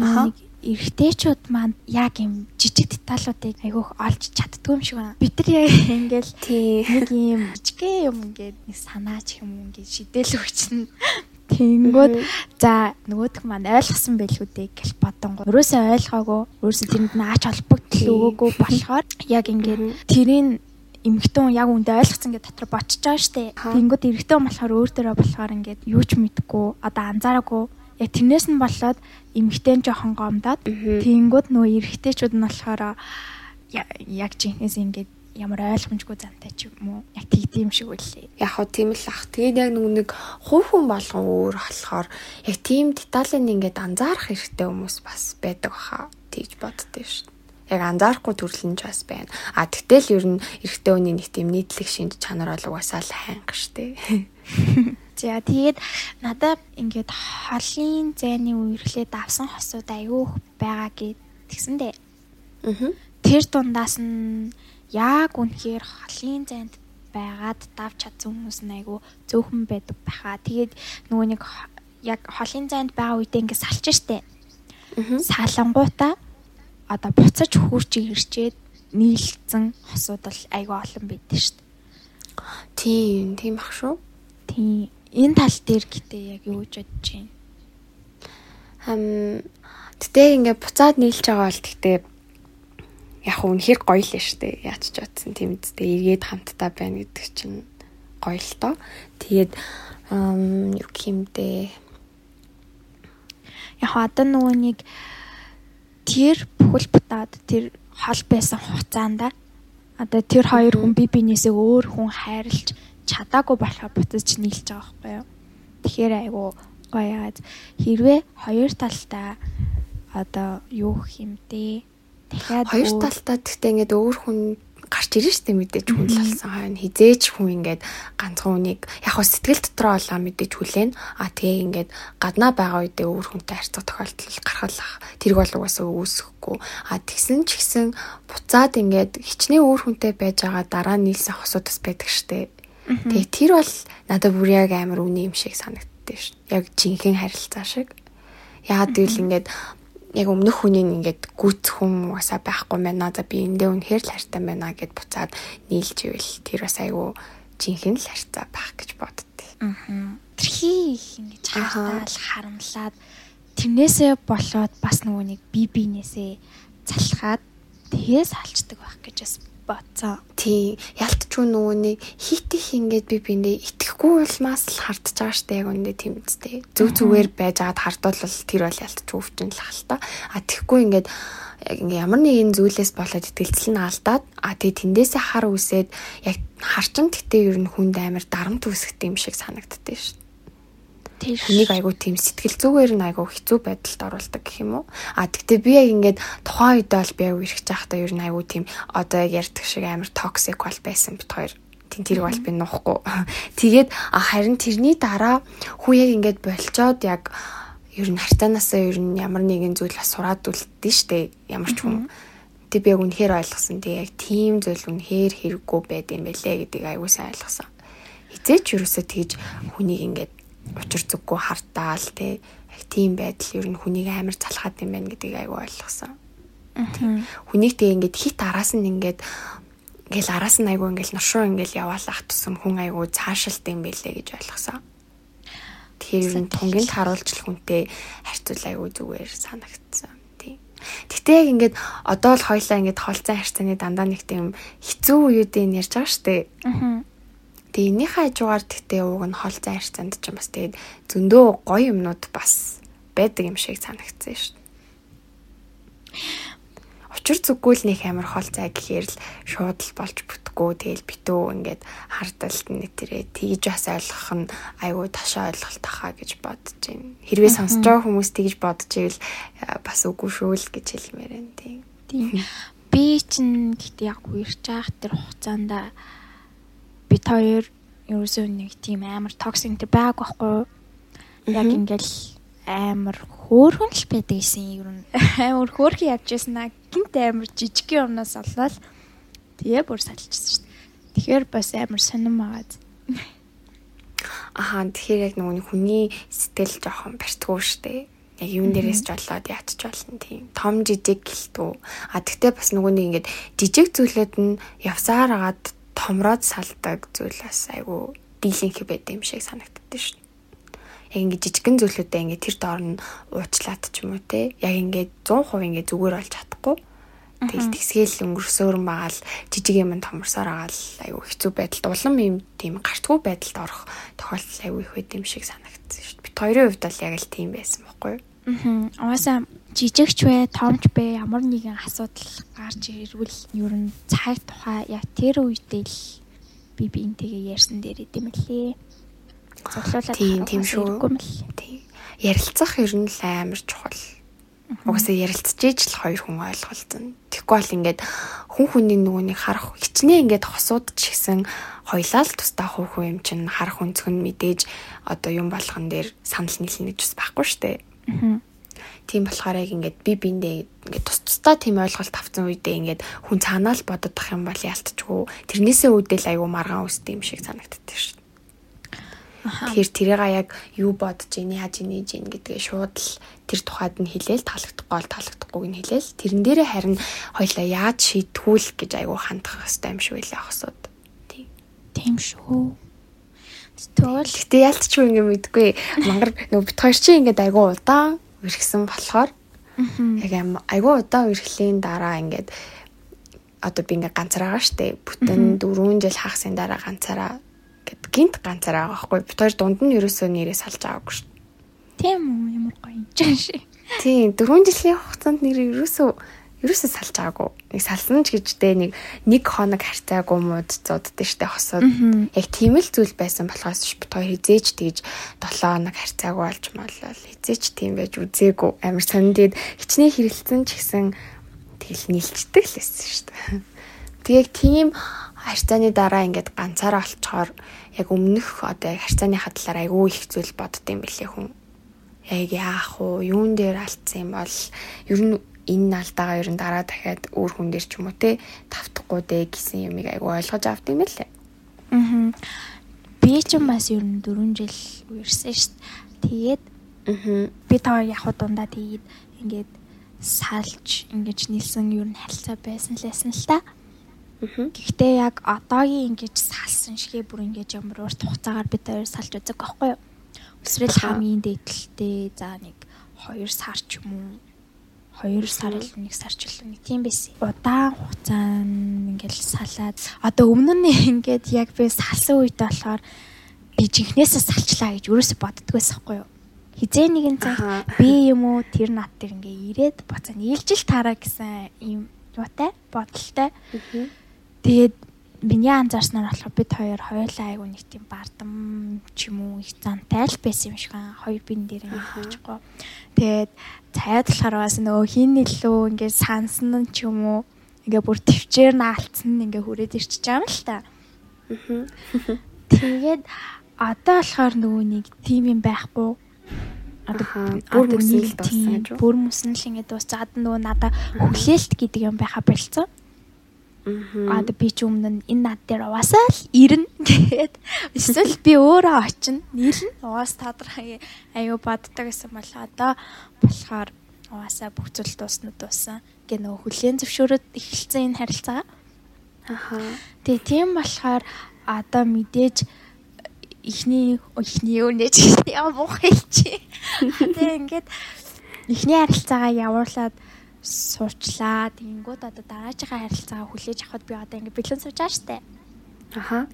нэг эрэгтэйчүүд маань яг юм жижиг деталуудыг айгүйх олж чаддгүй юм шиг байна. Бид нар яг ингээл нэг юм жижигхэн юм ингээд нэг санаач юм ингээд шидэл өгчнө. Тэнгүүд за нөгөөх маань ойлгосон байлгүй дээ гэж бодонгоо. Өрөөсөө ойлгоогүй, өрөөсөө тэрэнд нь ач холбогдол өгөөгүй болохоор яг ингээд тэрийн эмэгтэн яг үндэ ойлгоцсон гэдэг дотор бочж байгаа штэ. Тэнгүүд эрэгтэн болохоор өөр төрөө болохоор ингээд юу ч мэдгүй, одоо анзаараагүй. Яг тэрнээс нь болоод эмэгтэн жоохон гомдоод тэнгүүд нөгөө эрэгтэйчүүд нь болохоор яг жинхнээс ингээд ямар ойлгомжгүй зантай ч юм уу яг тэгдэм шиг үлээ. Яг хоо тийм л ах. Тэгээд яг нэг хувь хүн болгон өөр болохоор яг тийм деталыг ингээд анзаарах хэрэгтэй хүмүүс бас байдаг баха. Тэгж боддөө шүү. Яг анзаарахгүй төрөл нь ч бас байна. А тэгтэл ер нь эрэгтэй хүний нэг тийм нийтлэг шинж чанар бол угаасаа л хайнга штэ. За тэгээд надад ингээд холын зайны үеэрлээд авсан хосууд аюух байгаа гэд тэгсэндээ Аа. тэр дундаас нь яг үнэхээр холын зайд байгаад давч чадсан хүмүүс нь айгүй зөөхөн байдаг байхаа. Тэгээд нөгөө нэг яг холын зайд байгаа үедээ ингээд салж штэ. Салангуудаа одоо буцаж хурж ирчээд нийлцэн хосууд бол айгүй олон байдаг штэ. Тийм, тийм ах шүү. Тийм энэ тал дээр гэтээ яг юу гэж бодож байна? Хам тэгтээ ингээд буцаад нийлж байгаа бол тэгтээ яг хөө үнэхэр гоё л шүү дээ. Яаж ч утсан тийм үстэй эргээд хамтдаа байна гэдэг чинь гоё л доо. Тэгээд ам юу гэмдээ Яг одоо нөгөө нэг тэр бүхэл бутаад тэр хол байсан хугацаанд одоо тэр хоёр хүн бие биенээсээ өөр хүн хайрлж чадаагүй болохоор буцаж нийлж байгаа байхгүй юу. Тэгэхээр айгу гоё яагаад хэрвээ хоёр талдаа одоо юу хэмтэй дахиад хоёр талтаа тэгтээ ингээд өөр хүн гарч ирэн штэ мэдээж хүн л болсон. Хойно хизээч хүн ингээд ганцхан хүнийг яг хөө сэтгэл дотроо олгаа мэдээж хүлээн. А тэгээ ингээд гаднаа байгаа үедээ өөр хүнтэй харьцах тохиолдол гаргалах. Тэрг бол угаасаа үүсэхгүй. А тэгсэн ч гэсэн буцаад ингээд хичнээн өөр хүнтэй байж байгаа дараа нийлсэн хосууд бас байдаг штэ тэгээ тэр бол надад бүр яг амар үний юм шиг санагддээ штэ яг жинхэнэ харилцаа шиг. Яагаад гэвэл ингээд яг өмнөх хүний ингээд гүц хүн угаасаа байхгүй байна. За би эндээ үнэхээр л хайртай байна гэд буцаад нийлж ивэл тэр бас айгүй жинхэнэ л хайртай байх гэж боддتي. тэрхий их ингэж хартаал харамлаад тэрнээсээ болоод бас нөгөө нэг бие биенээсээ залхаад тэгээс алчдаг байх гэж бас бодсон. Тий, ялтчгүй нөгөө нэг хит их ингээд би биндээ итгэхгүй улмаас л хардж байгаа штэ яг үндэ тийм үстэй. Зүг зүгээр байж агаад хардвал тэр бол ялтчгүй өвчин л хал та. А тэгэхгүй ингээд яг ингээ ямар нэгэн зүйлээс болоод итгэлцэл нь алдаад а тэгээ тэндээсээ хар үсээд яг харчин гэтээ ер нь хүнд амар дарамт үсгдэг юм шиг санагддээ штэ. Тэр Хүнийг айгу тийм сэтгэл зүгээр нь айгу хэцүү байдалд оруулдаг гэх юм уу. А тэгтээ би яг ингээд тухайн үед бол би айгу ирэх чахтаа ер нь айгу тийм одоо яг ярьдаг шиг амар токсик бол байсан бит хоёр. Тийм тэрг бол би нуухгүй. Тэгээд харин тэрний дараа хүү яг ингээд болцоод яг ер нь хартаанаасаа ер нь ямар нэгэн зүйл бас сураад үлддээ штэ. Ямар ч хүн. Тэг би яг үнэхээр ойлгосон. Тэг яг тийм зүйл үнэхээр хэрэггүй байд юм бэлээ гэдгийг айгу сайн ойлгосон. Хизээч юусоо тэгж хүнийг ингээд учир зүггүй хартаал те яг тийм байдал ер нь хүнийг амар залхаад юм байна гэдгийг айгүй ойлгосон. Хүнийг тэг ингээд хит араас нь ингээд ингээл араас нь айгүй ингээл нуршуу ингээл яваалах тусам хүн айгүй цаашилт юм бэлээ гэж ойлгосон. Тэгэхээр ер нь тунгийн харуулжл хүнтэй харьцуул айгүй зүгээр санагдсан. Гэтэ яг ингээд одоо л хоёлаа ингээд холцсон харьцааны дандаа нэг тийм хэцүү үеүүдийн ярьж байгаа штэ. Аа. Тэгээ энийхээ хажуугаар тэгтээ ууг нь хол зайн харьцаанд ч юм бас тэгээд зөндөө гоё юмнууд бас байдаг юм шиг санагдсан шүү дээ. Учир зүггүй л нэг амар хол зай гэхээр л шууд л болж бүтггүй тэгэл битүү ингээд хардалт нь тэрэ тэгж бас ойлгох нь айгүй ташаа ойлголт ахаа гэж бодож байна. Хэрвээ сонсож байгаа хүмүүс тэгж бодож ивэл бас үгүй шүү л гэж хэлмээр байна тийм. Би чинь гэхдээ яг үерч байгаа тэр хугацаанд бид хоёр ерөөсөө нэг тийм амар токсик тэр байгааг байхгүй? Яг ингээл амар хөөрхөн л байдаг гэсэн ер нь амар хөөрхөн явж яснаа гинт амар жижиг юмнаас олоод тэгээ бүр салчихсан шүү дээ. Тэгэхээр бас амар сонирм байгаад. Ахаа тэгэхээр яг нөгөө хүний сэтгэл жоохон барьтгүй штэ. Яг юун дээрээс ч болоод яатч болно тийм. Том жижиг гэлтүү. А тэгтээ бас нөгөө нэг ингээд жижиг зүйлүүд нь явсаар агаад томроод салдаг зүйлээс айгу дийлэнх байд юм шиг санагддаг шүү. Яг ингээд жижигэн зүйлүүдээ ингээд тэр доор нь уучлаад ч юм уу те. Яг ингээд 100% ингээд зүгээр болж чадахгүй. Тэгэл тэгсгээл өнгөрсөөрн байгаа л жижиг юм томорсоор байгаа л айгүй хэцүү байдалд улам юм тийм гартгүй байдалд орох тохиолдол айгүй их байд юм шиг санагдсан шүү. Бид хоёрын хувьд бол яг л тийм байсан байхгүй юу? Аа. Угаасаа жижигч вэ, томч бэ ямар нэгэн асуудал гарч ирвэл ер нь цаг тухай яг тэр үедээ л би биентэйгээ ярьсан дээр идэм мэлээ. Цоглуулаад Тийм, тийм шүү. Тийм. Ярилцах ер нь л амар чухал. Угаасаа ярилцж ээж л хоёр хүн ойлголцсон. Тэгэхгүй бол ингээд хүн хүний нөгөөнийг харах хичнээн ингээд хосуудч гисэн хоёлаа л тусдаа хуу хуу юм чинь харах өнцгөн мэдээж одоо юм болгон дээр санал нийлнэ гэж бас байхгүй штэ. Аа. Тийм болохоор яг ингээд би биэндээ ингээд тус тусдаа тийм ойлголт авсан үедээ ингээд хүн цаанаа л бодоод тах юм бол яалтчгүй тэрнээсээ үүдэл айгу маргаан үстэй юм шиг санагддаг шүү. Тэгэхээр тэрийг яг юу бодож ийн яаж инээж ийн гэдгээ шууд л тэр тухайд нь хэлээл таалагдахгүй бол таалагдахгүйг нь хэлээл тэрэн дээрээ харин хоёлаа яаж шийдвүүл гэж айгу хандах хэрэгтэй юм шиг байлаа хосууд. Тийм. Тийм шүү. Тэгвэл Гэтэ ялтчгүй ингэ мэдгүй. Мангар нөгөө бит хоёр чинь ингээд айгу удаан үргэсэн болохоор яг айгу удаан үргэлийн дараа ингээд одоо би ингээд ганцаараа штэ. Бүтэн 4 жил хагасны дараа ганцаараа гэд гинт ганцаараа байгаа байхгүй. Бит хоёр дунд нь ерөөсөө нэрээ салж аваагүй штэ. Тийм үү? Ямар гоё юм чинь ши. Тийм 4 жилийн хугацаанд нэр ерөөсөө ерөөсөө салж аваагүй. Нэг салсан ч гэжтэй нэг нэг хоног харьцаагүй мууд зоддөө штэ хосоод. Яг тийм л зүйл байсан болохоос ш бит хоёр хизээч тэгж 7 хоног харьцаагүй болж молол хизээч тийм байж үзээгүй. Амар сонинд хичнээн хэрэлцэн ч гэсэн тэгэл нийлцдэг л байсан штэ. Тэгээд тийм харьцааны дараа ингээд ганцаараа олцохоор яг өмнөх одоо харьцааны хадлаар айгүй их зүйл бодд юм бэлээ хүн яг яах уу юун дээр алдсан юм бол ер нь энэ алдаагаа ер нь дараа дахиад өөр хүн дээр ч юм уу те тавтахгүй дээ гэсэн юмыг айгу ойлгож авт юм лээ. Аа. Би ч юм бас ер нь 4 жил шүү дээ. Тэгээд Аа. би таа яг дундаа тэгээд ингээд салж ингэж нийлсэн ер нь харилцаа байсан л байсан л та. Гэхдээ яг одоогийн ингэж салсан шигээ бүр ингэж ямар урт хугацаагаар бид хоёр салж үзэг байхгүй юу? Аха. хамгийн дээдлэлтэй за нэг 2 сар ч юм уу 2 сар л нэг сар ч илүү нэг тийм байсан. Удаан хугацаанд ингээл салаад одоо өмнө нь ингээд яг би салсан үед болохоор би жинхнээсээ салчлаа гэж ерөөсө боддгоо байсан хгүй юу. Хизээ нэгэн цаг би юм уу тэр над дээр ингээ ирээд буцаа нийлжил таараа гэсэн юм юутай бодолтой. Тэгээд миний анзаарснаар болохоор бид хоёр хоёулаа айгу нэг тийм бардам ч юм уу их зантай л байсан юм шиг аа хоёр бин дээр ингээ очихгүй. Тэгээд цаад болохоор бас нөгөө хин илүү ингээ сансан ч юм уу ингээ бүр төвчээр наалцсан нь ингээ хүрээд ирчихэж байгаа юм л та. Тэгээд одоо болохоор нөгөө нэг тим юм байхгүй. Одоо бүр одоо мөсөн л нэг дууссан гэж бүр мөсөн л ингээ дуусаад нөгөө надаа хүлээлт гэдэг юм байха болцсон. Аа. Би ч өмнө энэ над дээр угаасаа л ирнэ тэгээд эсвэл би өөрөө очино нийлнэ угаас тодорхой аюу боддог гэсэн бол одоо болохоор угаасаа бүх зүйл дуусна дууссан гэ нөгөө хүлэн зөвшөөрөд эхэлсэн энэ харилцаа. Аха. Тэгээ тийм болохоор одоо мэдээж ихний ихний өнөөж яа муухай чи. Тэгээ ингээд ихний харилцаагаа явуулаад суучлаа. Тэнгүүд одоо дараачихаа харилцаагаа хүлээж авахд би одоо ингээд бэлэн сууж байгаа штэ. Аха.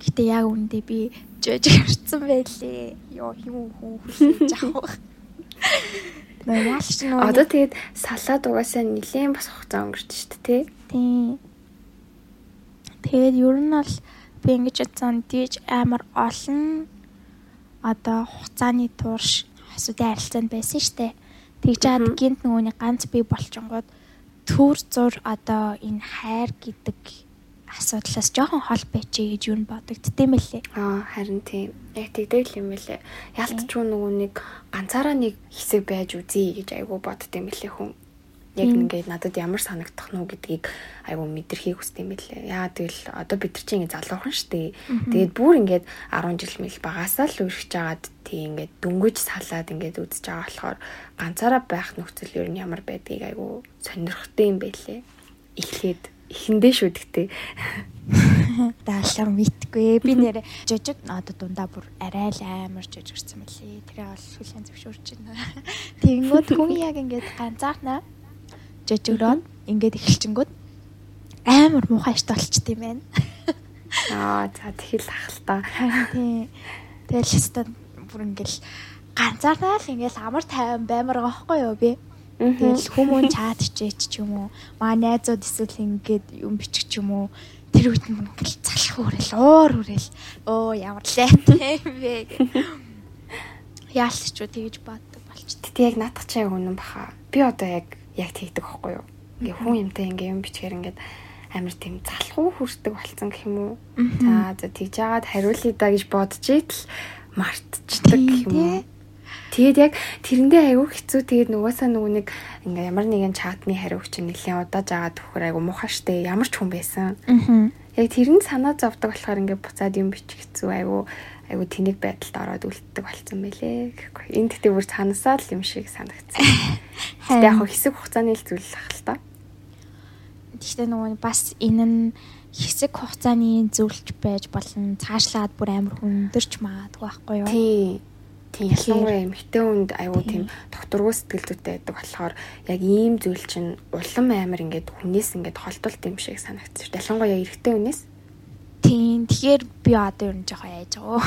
Гэтэ яг үүндээ би жож гарцсан байлээ. Йоо хин хүн хүлээж авах. Яалч нөө Одоо тэгээд салаад угаасаа нилээн бас хугацаа өнгөрч штэ тий. Тийм. Тэгээд ер нь бол би ингэж бодсон диж амар олон одоо хугацааны турш асуудын харилцаанд байсан штэ. Тэгж чад гинт нөгөөний ганц би болчингууд төр зур одоо энэ хайр гэдэг асуудлаас жоохон хол байчээ гэж юу бодогдтiin мэлээ. Аа харин тийм. Яг тэгдэг юм байлээ. Ялтчгүй нөгөө нэг ганцаараа нэг хэсэг байж үзье гэж айгу боддсон мэлээ хүн. Яг ингээд надад ямар санагдах нь гэдгийг айгу мэдэрхийг хүсдэг юм байлээ. Яа тэгэл одоо бид нар чинь ингээд залуухан штэ. Тэгээд бүр ингээд 10 жил мэл багасаа л үргэж жагаад тий ингээд дөнгөж салаад ингээд үзэж байгаа болохоор ганцаараа байх нөхцөл ер нь ямар байдгийг айгу сонирхтой юм байлээ. Эхлээд эхэндээ шүү гэдэгтэй. Даалгар мэдгүй. Би нэрэ жижиг одоо дундаа бүр арай л амар жижигэрсэн мөлий. Тэрээ бол хүлэн зөвшөөрч байна. Тэгэнгүүт хүн яг ингээд ганцаарнаа жижигроод ингээд эхэлчингүүд амар муухай штэ болчт юм байна. Аа за тэгэл ах л та. Тийм. Тэгэл хэвээр бүр ингээл ганцаарнаа л ингээл амар тайван баймар байгаа байхгүй юу би. Тэгэл хүмүүн чат хичээч ч юм уу. Маа найзууд эсвэл ингээд юм бичих ч юм уу. Тэр үед нь ингээл залах хүрэл уур хүрэл. Оо ямар лайтай юм бэ гэх. Яалч ч тэгэж баддаг болчт. Тэгтээ яг наадах чаг үнэн баха. Би одоо яг яг тэгдэг байхгүй юу? Ингээ хүн юмтай ингээ юм бичгээр ингээд амар тийм залхуу хүрдэг болцсон гэх юм уу. За за тэгж жагаад хариулъя да гэж бодож итэл мартчихдаг гэх юм уу. Тэгээд яг тэрэндээ аягүй хэцүү тэгээд нугасаа нөгөө нэг ингээ ямар нэгэн чатны хариуг чинь нэлээд удааж агаад төхөр аягүй муухай штэ ямар ч хүн байсан. Яг тэрэнд санаа зовдөг болохоор ингээ буцаад юм бичих хэцүү аягүй аягүй тэнэг байдалд ороод үлддэг болсон байлээ гэхгүй. Энэ тэгтээ бүр цанасаа л юм шиг санагдсан. Тэгтээ яг хэсэг хугацааны л зүйл ах л та. Гэхдээ нөгөө бас энэ нь хэсэг хугацааны зөвлөж байж болно. Цаашлаад бүр амар хүндэрч магадгүй байхгүй юу? Тий. Тийм ялангуяа эмэгтэй хүнд аюу тийм докторгүй сэтгэл зүйтэй байдаг болохоор яг ийм зүйл чинь улам амар ингээд хүнээс ингээд холдуулт юм шиг санагдчих. Ялангуяа эрэгтэй хүнээс. Тийм. Тэгэхээр би одоо ер нь жоохон яаж байгаа.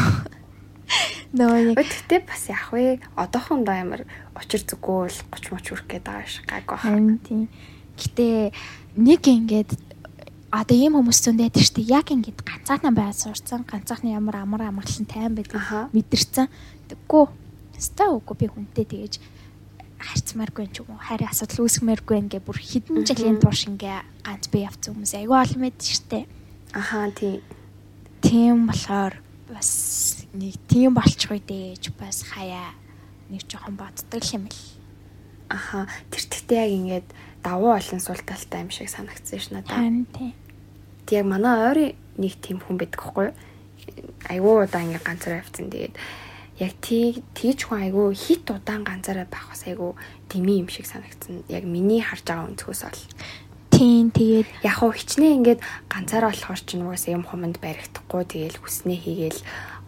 Нөө яг Гэхдээ бас яг вэ одоохондоо амар учир зүггүй л 30 моч хүрэх гээд байгаа шиг гайг байна. тийм. Гэтэ нэг ингээд одоо ийм хүмүүс зөндөө байдаг шүү дээ. Яг ингээд ганцаараа байгаад сурцсан. Ганцаархны ямар амар амгалан тайван байдаг мэдэрсэн. Тэггүй. Ста үгүй би хүнтэй тэгэж харьцмааргүй ч юм уу. Хайрын асуудал үүсгэмээргүй ингээ бүр хідэн жилийн турш ингээ ганц би явцсан хүмүүс айгүй олон мэд дээ. Ахаа тий. Тийм болохоор бас нэг тийм болчихгүй дээж бас хаяа нэг жоохон боддог юм л. Ахаа тэр тэгтээ яг ингээд давуу олон сул талтай юм шиг санагдсан ш надад. Харин тийм. Тэг яг манай ойрын нэг тийм хүн байдаг хгүй юу? Айгуу удаа ингээ ганцаараа явцсан. Тэгээд яг тий тийч хүн айгуу хит удаан ганцаараа байх бас айгуу дими юм шиг санагдсан. Яг миний харж байгаа өнцгөөс бол. Тийм тэгээд Яг хуу хичнээн ингээд ганцаараа болохоор ч нугасаа юм хуманд баригдахгүй тэгээл хүснээ хийгээл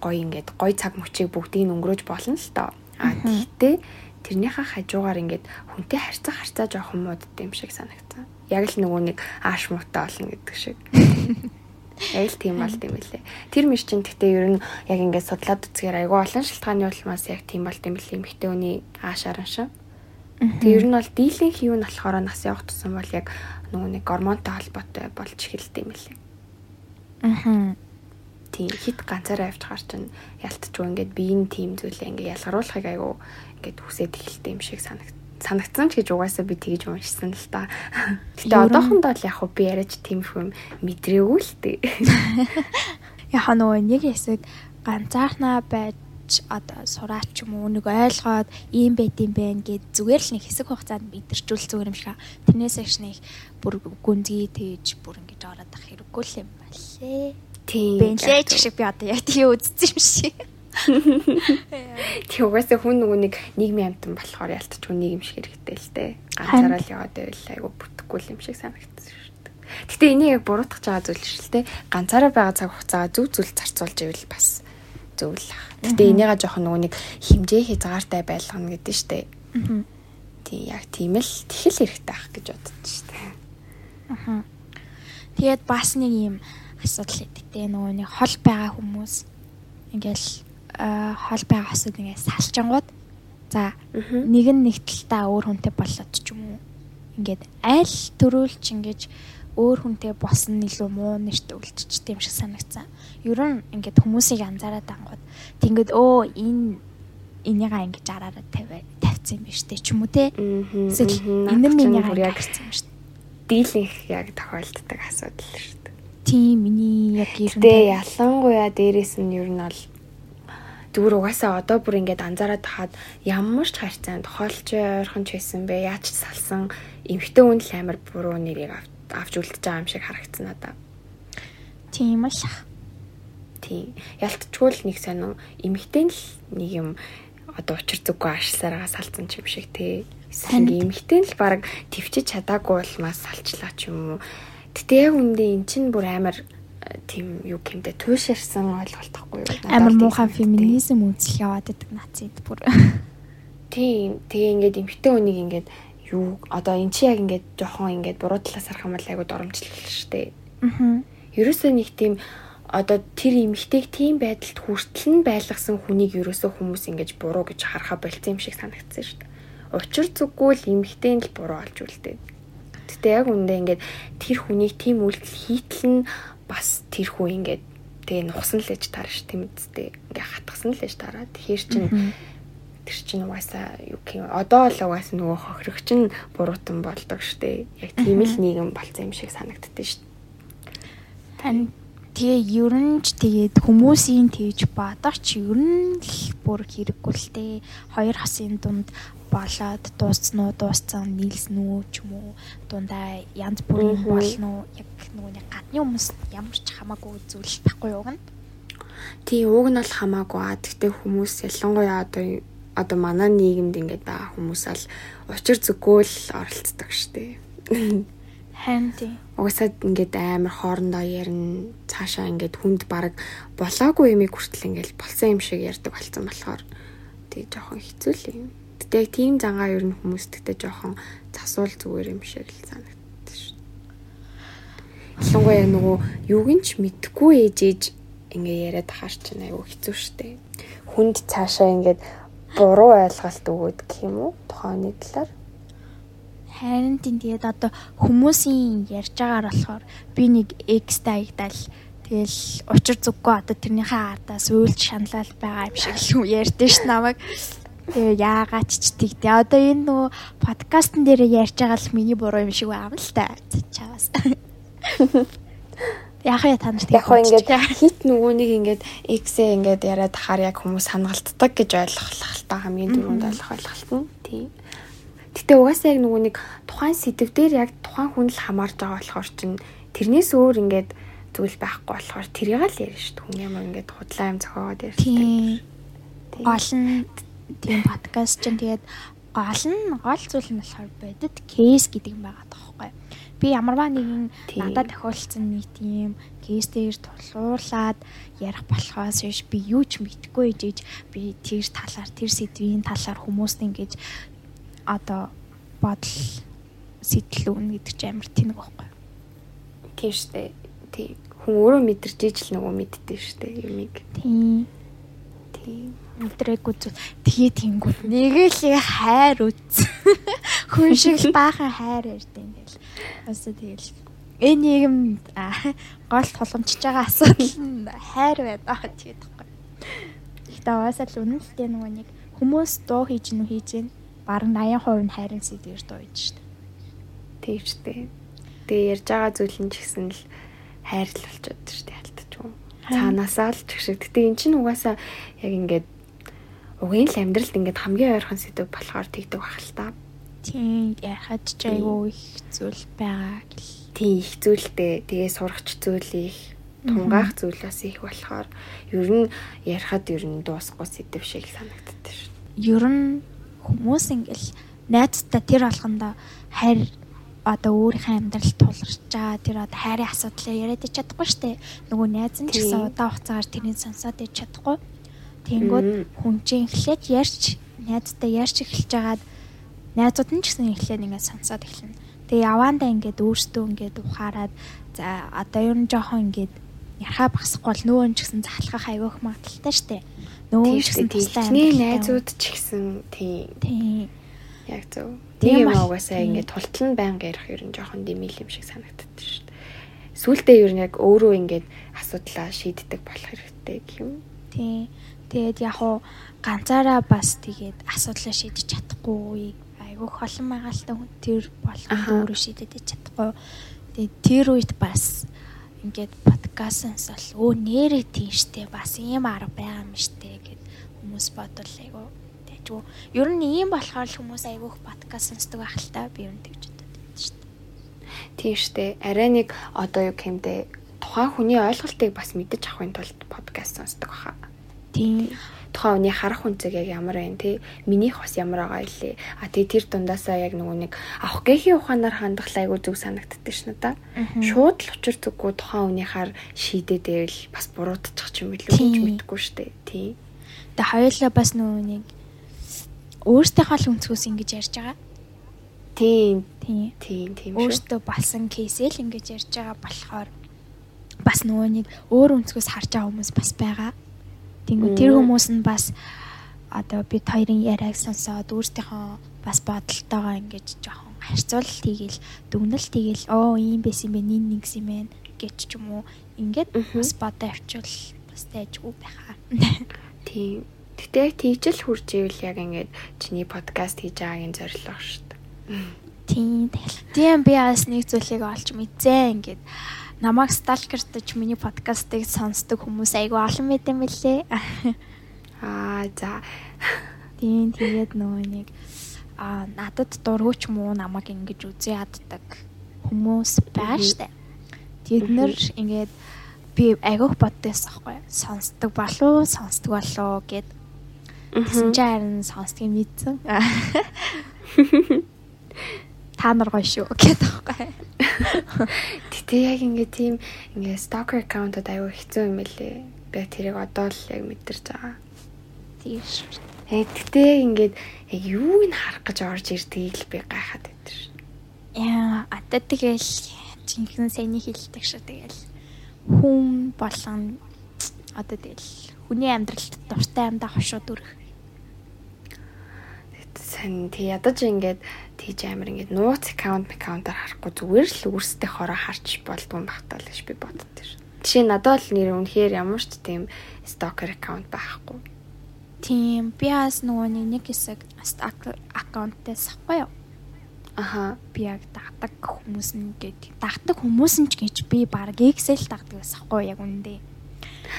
гоё ингээд гоё цаг мөчийг бүгдийг нь өнгөрөөж болно л доо. А тэгтээ тэрнийхээ хажуугаар ингээд хүнтэй харьцах харьцаа жоохон муудд юм шиг санагдсан. Яг л нөгөө нэг ааш муутай болно гэдэг шиг. Яг л тийм болд юм билээ. Тэр миш чинь тэгтээ ер нь яг ингээд судлаад үзгээр айгүй олон шалтгааны улмаас яг тийм болд юм билээ. Эмэгтэй хүний аашаар шиг. Тэг ер нь бол дийлэнх юу нь болохоор нас явах тусам бол яг нөгөө нэг гормонтой холбоотой болж эхэлдэг юм билээ. аа Тийм хит ганцаараа явж хаар чинь ялтчгүй ингээд биеийн тим зүйлээ ингээд ялгаруулахыг айгүй ингээд хүсээд эхэлдэг юм шиг санагд санагдсан ч гэж угаасаа би тэгж уншсан л та. Гэтэ одоохондоо л яг би яриач тийм юм мэдрээгүй л тээ. яг нөгөө нэг хэсэг ганцаархнаа байж одоо сураач юм уу нэг ойлгоод ийм байт юм бэ гэд зүгээр л нэг хэсэг хугацаанд мэдэрчүүл зүгээр юм шиг. Тэрнээс их нэг бүр гүнзгий тээж бүр ингэж ороод ах хэрэггүй л юм балээ. Тийм. Бэнлээ ч шиг би одоо яг тийм үзсэн юм шиг. Тэг угаасаа хүн нөгөө нэг нийгмийн амтан болохоор ялтчгүй нийгэм шиг хэрэгтэй л тээ. Ганцаараа л яваад байвал айгүй бүтэхгүй юм шиг санагдсан шүү дээ. Гэтэ энийг яг буруутгах байгаа зүйл шүү дээ. Ганцаараа байгаа цаг хугацаагаа зөв зөв зарцуулж ивэл бас зөв л ах. Гэтэ энийгээ жоохон нөгөө нэг химжээ хязгаартай байлгана гэдэг шүү дээ. Тий яг тийм л тэхэл хэрэгтэй ах гэж боддоо шүү дээ. Тэгээд бас нэг юм асуудал өгдөг те нөгөө нэг хол байгаа хүмүүс ингээл хол байгаа асуудал ингээд салчингууд за нэг нь нэг талтаа өөр хүнтэй болоод ч юм уу ингээд аль төрүүлч ингэж өөр хүнтэй болсон илүү муу нэрт үлдчихтэй юм шиг санагцсан. Ер нь ингээд хүмүүсийг анзаараад ангууд тэгэнгүүт өө энэ энийгаа ингэж араараа тавиа тавьсан юм биш үү ч юм уу те. Эсвэл энэ нь миний яг гарсан юм шүү дээ. дийлэнх яг тохиолддог асуудал шүү дээ. Тийм миний яг Тэ гэрэн ялангуяа дээрэс нь ер нь бол зүгээр угаасаа одоо бүр ингээд анзаараад тахад ямар ч харьцаанд холч ойрхон ч байсан бэ яаж ч салсан эмхтэй хүн л амар буруу нэрийг ав- авч үлдэж байгаа юм шиг харагдсан надаа. тийм л Тийм. Ялтчгүй л нэг сонин эмхтэй л нэг юм одоо учир зүггүй ашлаараа салцсан ч юм шиг тий. Сайн эмхтэй л баг твчиж чадаагүй болмаас салчлаа ч юм уу. Гэтэ яг үндэ эн чинь бүр амар тийм юу гэмдэ туушаарсан ойлголт тахгүй юу? Амар санагдав. феминизм үзэл яваад байдаг нацид бүр. Тийм. Тэгээ ингээд эмхтэй хүнийг ингээд юу одоо эн чи яг ингээд жоохон ингээд буруу талаас харах юм бол айгуу доромжлол штэ. Аа. Ерөөсөө нэг тийм одоо тэр эмэгтэйг тийм байдалд хүртэл нь байлгасан хүнийг ерөөсөө хүмүүс ингэж буруу гэж харахаа болцсон юм шиг санагдсан шүү дээ. Учир зүггүй л эмэгтэй нь л буруу олж үлдээ. Гэтэ яг үндэ ингээд тэр хүнийг тийм үйлдэл хийтэл нь бас тэр хүн ингээд тэгээ нухсан л ээж таарна ш тийм үсттэй. Ингээ хатгсан л ээж таараа. Тэгэхээр чин тэр чин угаасаа юу юм одоо л угаасаа нөгөө хохирогч нь буруутан болдог штэ. Яг тийм л нийгэм болцсон юм шиг санагддээ штэ. Тань тэгээ ер нь ч тэгээд хүмүүсийн тэгж бадаг ч ер нь л бүр хэрэггүй л дээ. Хоёр хасын дунд болоод дууссан уу, дууссан нийлсэн үү ч юм уу дундаа янз бүрийн болно уу? Яг нэг гадны хүмүүс ямар ч хамаагүй зүйл байхгүй юу гэн. Тий, ууг нь бол хамаагүй аа. Гэхдээ хүмүүс ялангуяа одоо одоо манай нийгэмд ингээд байгаа хүмүүс ал учир зүггүй л оролцдог штеп. Харин тий. Угаасаа ингээд амар хоорондоо ярина. Цаашаа ингээд хүнд баг болоогүй юмыг хүртэл ингээд болсон юм шиг ярьдаг болсон болохоор тий жоохон хэцүү л юм. Гэтэ яг тийм зангаа ер нь хүмүүс тэгтээ жоохон засуул зүгээр юм шиг л санагддаг шүү. Ялангуяа яг нөгөө юуг нь ч мэдхгүй ээжээж ингээ яриад ахаар чинь аюу хэцүү шттэ. Хүнд цаашаа ингээд буруу ойлголт өгөөд гэх юм уу? Нэг талаар. Харин тийм тэгээд одоо хүмүүсийн ярьж байгаагаар болохоор би нэг X таягдал тэгэл учир зүггүй одоо тэрнийхээ ардаас уйлж шаналал байгаа юм шиг л ярьдэн ш намайг. Тэгээ яагаад ч тэгтээ одоо энэ нөгөө подкастн дээр ярьж байгаа л миний буруу юм шиг байна л та. Чаас. Яг яа та нарт Яг ингээд хит нөгөө нэг ингээд X-ээ ингээд яриад ахаар яг хүмүүс хангалтдаг гэж ойлгох л та хамгийн дөрөнд ойлгох ойлголт нь. Тийм. Гэтэ угаасаа яг нөгөө нэг тухайн сэдв дээр яг тухайн хүн л хамаарж байгаа болохоор чинь тэрнээс өөр ингээд зүйл байхгүй болохоор тэрийг л ярина шүү дээ. Хүн ямар ингээд худлаа юм зохиогоод ярьдаг. Тийм. Тийм. Подкаст чинь тэгээд гол нь гол зүйл нь болохоор бодит кейс гэдэг юм байгаа тоххой. Би ямарваа нэгэн надад тохиолдсон нэг тийм кейс дээр тулгуурлаад ярих болохоос биш би юу ч мэдэхгүй ээжээж би тэр талаар тэр сэдвийн талаар хүмүүст ингэж одоо бодол сэтэл өгнө гэдэг чинь амар тэнэг байхгүй. Тийм шүү дээ. Тийм. Хүн өөрөө мэдэрч ижил нөгөө мэддэг шүү дээ юмыг. Тийм. Тийм. Өдрэггүй зүйл тэгээ тэнгүүд нэг л хайр үз. Хүн шиг л баахан хайр ярьдаг ингээл. Өсө тэгэл энэ нийгэм аа, гол тулгамчж байгаа асуудал нь хайр байдаг тэгээд байхгүй. Ихтэй угаасаа л үнэлтэй нөгөө нэг хүмүүс дуу хийж нү хийж гэн бараг 80% нь хайрын сэдвэр дуу хийж штэ. Дээ. Тэгээ ярьж байгаа зүйл нь ч гэсэн л хайр л болчиход шүү дээ алдчихгүй. Цаанаасаа л ч шиг. Гэтэ эн чинь угаасаа яг ингээд угийн л амьдралд ингээд хамгийн ойрхон сэдв болохоор тэгдэг байх л та. Тийм яхад ч айгүй их зүйл байгаа гэл. Тийм их зүйлтэй. Тэгээ сурахч зүйл их тунгаах зүйл бас их болохоор ер нь ярихад ер нь дуусахгүй сэдв шиг санагддаг шүү. ер нь хүмүүс ингээл найзтай тэр болгондоо хайр одоо өөрийнхөө амьдралд тулгарч байгаа тэр одоо хайрын асуудлаа яриад чадахгүй штэ. Нөгөө найз нь ч гэсэн удаан хугацаагаар тэрийг сонсоод ич чадахгүй. Тэнгүүд хүн чинь эхлээд ярьч найзтай ярьч эхэлж байгаад найзууд нь ч гэсэн эхлээд ингээд сонсоод эхэлнэ. Тэгээ яваандаа ингээд өөртөө ингээд ухаарад за одоо ер нь жоохон ингээд ярахаа багсахгүй бол нөгөө нь ч гэсэн захалгах айгүйх магадaltaй штэ Тийм Эхний амьдралтай найзууд ч гэсэн тийм Тийм. яг зөв. Тийм Тийм угаасаа тийм. ингээд тултал нь байнга ярих ер нь жоохон дэмэл юм шиг санагддаг шүү дээ. Сүүлдээ ер нь яг өөрөө ингээд асуудлаа шийддэг болох хэрэгтэй гэх юм. Тий. Тэгээд яг уу ганцаараа бас тэгээд асуудлаа шийдэж чадахгүй айгүйх олон байгаа л та хүн тэр болгонд Аха. өөрөө шийдэж чадахгүй. байхгүй. Тэгээ тэр үед бас ингээд подкастаас бол өө нэрээ тийм штэ бас ийм арга байгаа юм штэ гэд хүмүүс бодвол айгу тэгжүү. Ер нь ийм болохоор хүмүүс айгуух подкаст сонсдог байх л та би ер нь тэгж бодод штэ. Тийм штэ. Арай нэг одоо юу гэмдэ тухайн хүний ойлголтыг бас мэдэж авахын тулд подкаст сонсдог баха. Тийм. Тухайн хүний харах үнцэг яг ямар байна те? Минийх бас ямар байгаа илээ? А тэгээ тэр дундаасаа яг нөгөө нэг авах гэхийн ухаанаар хандах айгу зүг санагддаг ш надаа шууд л учир зүггүй тухайн хүнийхаар шийдээд байвал бас буруутчих ч юм билүү гэж мэдэхгүй штэ. Тий. Тэгээ хоёулаа бас нөгөө нэг өөртөөхөө л өнцгөөс ингэж ярьж байгаа. тийм Тийм. тийм тийм шүү. Өөртөө болсон кейсэл ингэж ярьж байгаа болохоор бас нөгөө нэг өөр өнцгөөс харж байгаа хүмүүс бас байгаа. Тэнгүү тэр хүмүүс нь бас одоо бид хоёрын яриаг сонсоод өөртөөхөө бас бодолтойгоо ингэж жоохон харьцуулалт хийгээл дүгнэлт хийгээл оо ийм байсан юм бэ нин нэг юм бэ гэж ч юм уу ингээд бас бодоо авчвал бас тайжгүй байхаа. тийм Гэтэ яг тийжл хурж ивэл яг ингээд чиний подкаст хийж байгаагийн зорилго шүү дээ. Тийм. Тийм би бас нэг зүйлийг олж мэдзээ ингээд намайг сталкертаж миний подкастыг сонсдог хүмүүс айгүй олон мэт юм билээ. Аа за. Тийм тэгээд нөгөө нэг а надад дургуч муу намайг ингэж үзээ яддаг хүмүүс байгаа штэ. Тэд нэр ингээд би айгүйх боддоос аахгүй сонсдог болов сонсдог болов гэд Тэгсэн чи харин сонсдгийг мэдсэн. Та нар гоё шүү гэдэг аахгүй. Гэтэ яг ингээд тийм ингээд stalker account-д аюу хэцүү юм байлээ. Би тэрийг одоо л яг мэдэрч байгаа. Тийм шүү. Э яг ингээд яг юуг нь харах гэж орж ирдгийг л би гайхаад байдаг шин. Яа, ата тэгэл жинхэнэ сэний хилдэг шүү тэгэл. Хүн болгон одоо тэгэл хүний амьдралд дуртай амдаа хошууд өрөх. Сан тий ядаж ингээд тийж амир ингээд нууц аккаунт аккаунтаар харахгүй зүгээр л өөрсдөө хороо харж болдгүй юм багтаа л гэж би боддог шин. Жишээ надад бол нэр үнэхээр ямар ч тийм stalker account байхгүй. Тийм, би бас нөгөө нэг хэсэг аккаунтээс ахгүй юу? Аха. би яг дагдаг хүмүүс нь гээд дагдаг хүмүүс нь ч гэж би баг Excel дагдаг байсан хгүй яг үндэ.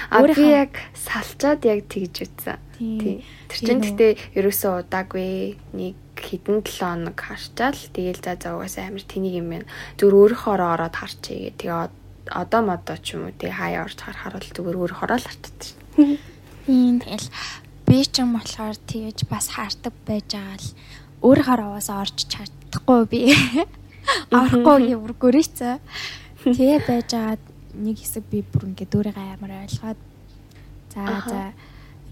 А би яг салчаад яг тэгж үтсэн. Тийм. Тий. Тэр Тийм чин үү. гэтээ ерөөсөө удаагүй нэг хэдэн 7 хоног харчаал тэгээл за за угаасаа амир тэнийг юм байна. Зүр өөрийнхөө ороод харчээ гэ. Тэгээ од- одоо модоо ч юм уу тий хаяа орж харахаар бол зүгээр өөрийнхөө л харчдаг шин. Тийм тэгэл би ч юм болохоор тэгэж бас хаардаг байж байгаа л өөрөөр аваас орж чадахгүй би. Орохгүй юм гөрөөцөө. Тэгээ байж байгаа нэг хэсэг би бүр ингээд өөрийгөө амар ойлгоод за за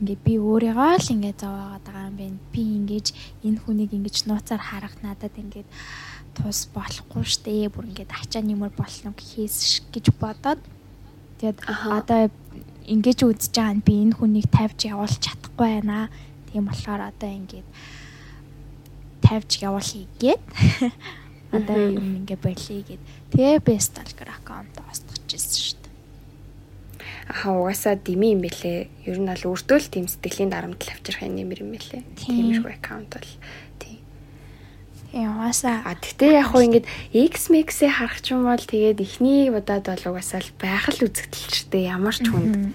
ингээд би өөрийгөө л ингээд зовоогоод байгаа юм байна. Би ингээд энэ хүнийг ингээд нууцаар харах надад ингээд тус болохгүй штэ. Бүр ингээд ачаа нэмэр болно гэхээс гэж бодоод тэгээд одоо ингэж үзэж байгаа нь би энэ хүнийг тавьж явуулах чадахгүй байна. Тийм болохоор одоо ингээд тавьж явуулъя гээд одоо юм ингээ болъё гээд тэгээ би stalker аккаунт остчихсан шүү дээ. Аха угаасаа дими юм бэлээ. Ер нь бол өөртөө л тийм сэтгэлийн дарамт авчрах нэмэр юм бэлээ. Тийм. Тиймэрхүү аккаунт бол угаасаа А тэгтээ яг хуу ингээд X-Max-ээ харах ч юм бол тэгээд эхний удаад бол угаасаа л байх л үзэгдэлчтэй ямар ч хүнд. мгм.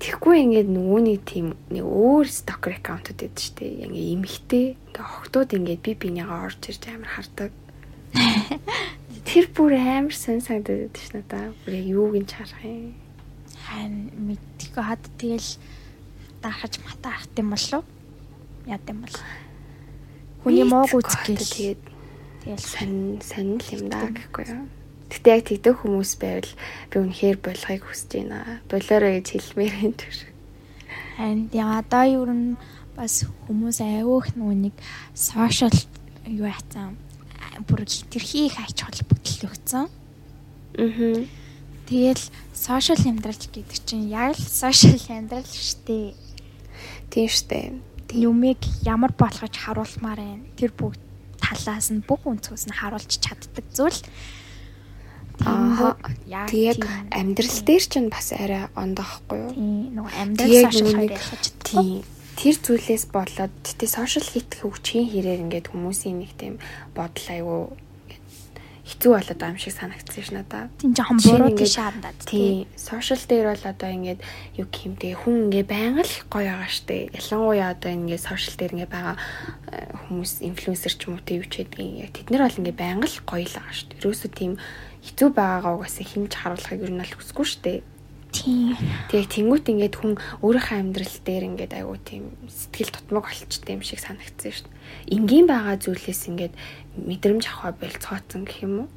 Тэгэхгүй ингээд нөгөөний тийм нэг өөр stalker аккаунтууд байдаг шүү дээ. Ингээ эмхтэй ингээ охтууд ингээд би бинийгаа орж ирж амар хардаг. Тэр бүр амар сэн санагдаад байдаг ш надаа. Бүр яг юуг нь чарах юм. Хань мэдтгөө хад тэгэл даахаж матаарах юм болов яд юм бол хүний мууг үзэх гээл тэгээд тэгэл сонь сонь л юм да гэхгүй юу. Гэтэ яг тэгдэг хүмүүс байвал би үнэхээр болохыг хүсэж байна. Болоорой гэж хэлмээр энэ төр. яа одоо юу н бас хүмүүс нөгөө нэг сошиал юу яцсан бүр хитрхи их ач холбогдол өгцөн. Аа. Тэгэл сошиал амьдрал гэдэг чинь яг л сошиал амьдрал штэ. Тийм штэ. Юмыг ямар болгож харуулмаар байна. Тэр бүгд талаас нь бүх өнцгөөс нь харуулж чаддаг зүйл. Аа. яг амьдрал дээр ч бас арай ондоохгүй юу? тийм нөгөө амьдрал сошиал хоёр ялгаж. Тийм. Тэр зүйлээс болоод тэгтээ сошиал хийх хөгжихийн хэрээр ингээд хүмүүсийн нэг тийм бодол айгүй хэцүү болоод байгаа юм шиг санагдсан ш надаа. Тийм жоохон буруу тийш хандаад. Тийм. Сошиал дээр бол одоо ингээд юу гэмтэй хүн ингээ байнга л гоё байгаа штэ. Ялангуяа одоо ингээ сошиал дээр ингээ байгаа э, хүмүүс инфлюенсер ч юм уу тэг юу ч яг тэд нар бол ингээ байнга л гоё л байгаа штэ. Ерөөсөө тийм хэцүү байгаагаа угаасаа хинж харуулахыг ер нь л хүсэхгүй штэ. Тийм. Тэгээ тэнгуут ингээд хүн өөрийнхөө амьдрал дээр ингээд айгуу тийм сэтгэл тутмаг болчтой юм шиг санагдсан шүү дээ. Энгийн байгаа зүйлээс ингээд мэдрэмж авах болцооцсон гэх юм уу?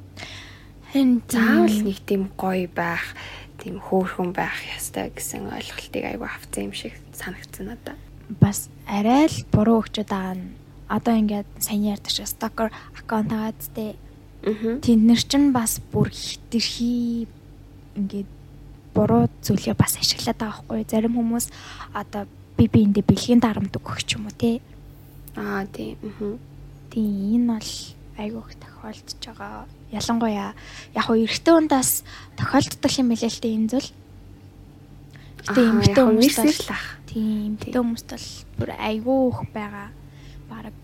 Харин Заавал нэг тийм гоё байх, тийм хөөрхөн байх ёстой гэсэн ойлголтыг айгуу авсан юм шиг санагдсан надад. бас арай л буруу өгчөд байгаа нь одоо ингээд сайн ярьдаг шиг stalker аккаунт зү Аа. тэнд нэр чинь бас бүр хитрхи ингээд буруу зүйлээ бас ашиглаад байгаа хгүй зарим хүмүүс одоо би биэндээ бэлгийн дарамт өгөх ч юм уу те Аа тийм. Аа. Тийм энэ бол айгүйх тохиолдож байгаа ялангуяа яг хөө эрэгтэй хүндээс тохиолддог юм билээ л те энэ зүйл Аа, эмэгтэй яг хүмүүс нэрсээр бол л ах. тийм эмэгтэй хүмүүст бол бүр айгүйх байгаа баг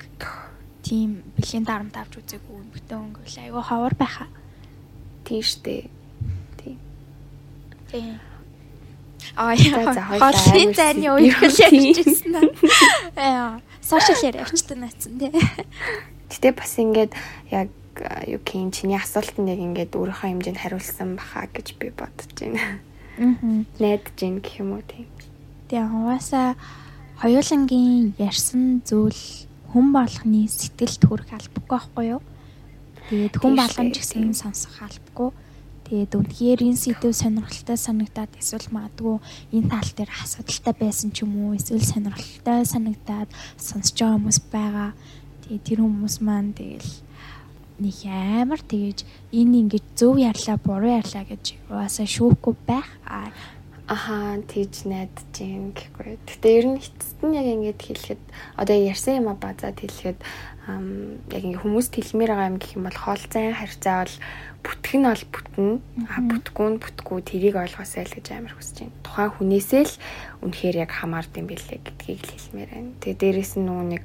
тийм бэлгийн дарамт авч үзээгүй эмэгтэй өнгөл айгүй ховор байхаа Тийм штэ. Тийм. Тийм. Аа хоёулаа хоолны зайны үеийг Тийм. явчихсан аа. Сошиал явчихсан байсан тий. Гэтэ бас ингээд яг а, юу гин чиний асуултанд яг ингээд өөрийнхөө хэмжээнд хариулсан баха гэж би бодож байна. Аа. Найдаж гин гэх юм уу тийм. Тэгээ хаваасаа хоёулангийн ярьсан зүйл хүн болгоны сэтгэлд хүрэх албагүй байхгүй юу? Тэгээд хүн дээ, гэсэн сонсох албагүй. Тэгээд үнэхээр энэ сэдв сонирхолтой санагдаад эсвэл магадгүй энэ тал дээр асуудалтай байсан ч юм уу эсвэл сонирхолтой санагдаад сонсож байгаа хүмүүс байгаа. Тэгээд тэр хүмүүс маань тэгэл нэг амар тэгэж энэ ингэж зөв ярьлаа буруу ярьлаа гэж угаасаа шүүхгүй байх. Аа Аха тийж найдаж гин гэхгүй. Гэтэ ер нь эцэст нь яг ингээд хэлэхэд одоо ярьсан юм а базаад хэлэхэд яг ингээд хүмүүст хэлмээр байгаа юм гэх юм бол хоол зайн харьцаа бол бүтэх нь бол бүтнэ. А бүтгэхгүй нь бүтггүй тэрийг ойлгосоо л гэж амар хүсэж байна. Тухайн хүнээсээ л үнэхээр яг хамаард юм бэлээ гэдгийг л хэлмээр байна. Тэгээ дээрэс нь нөгөө нэг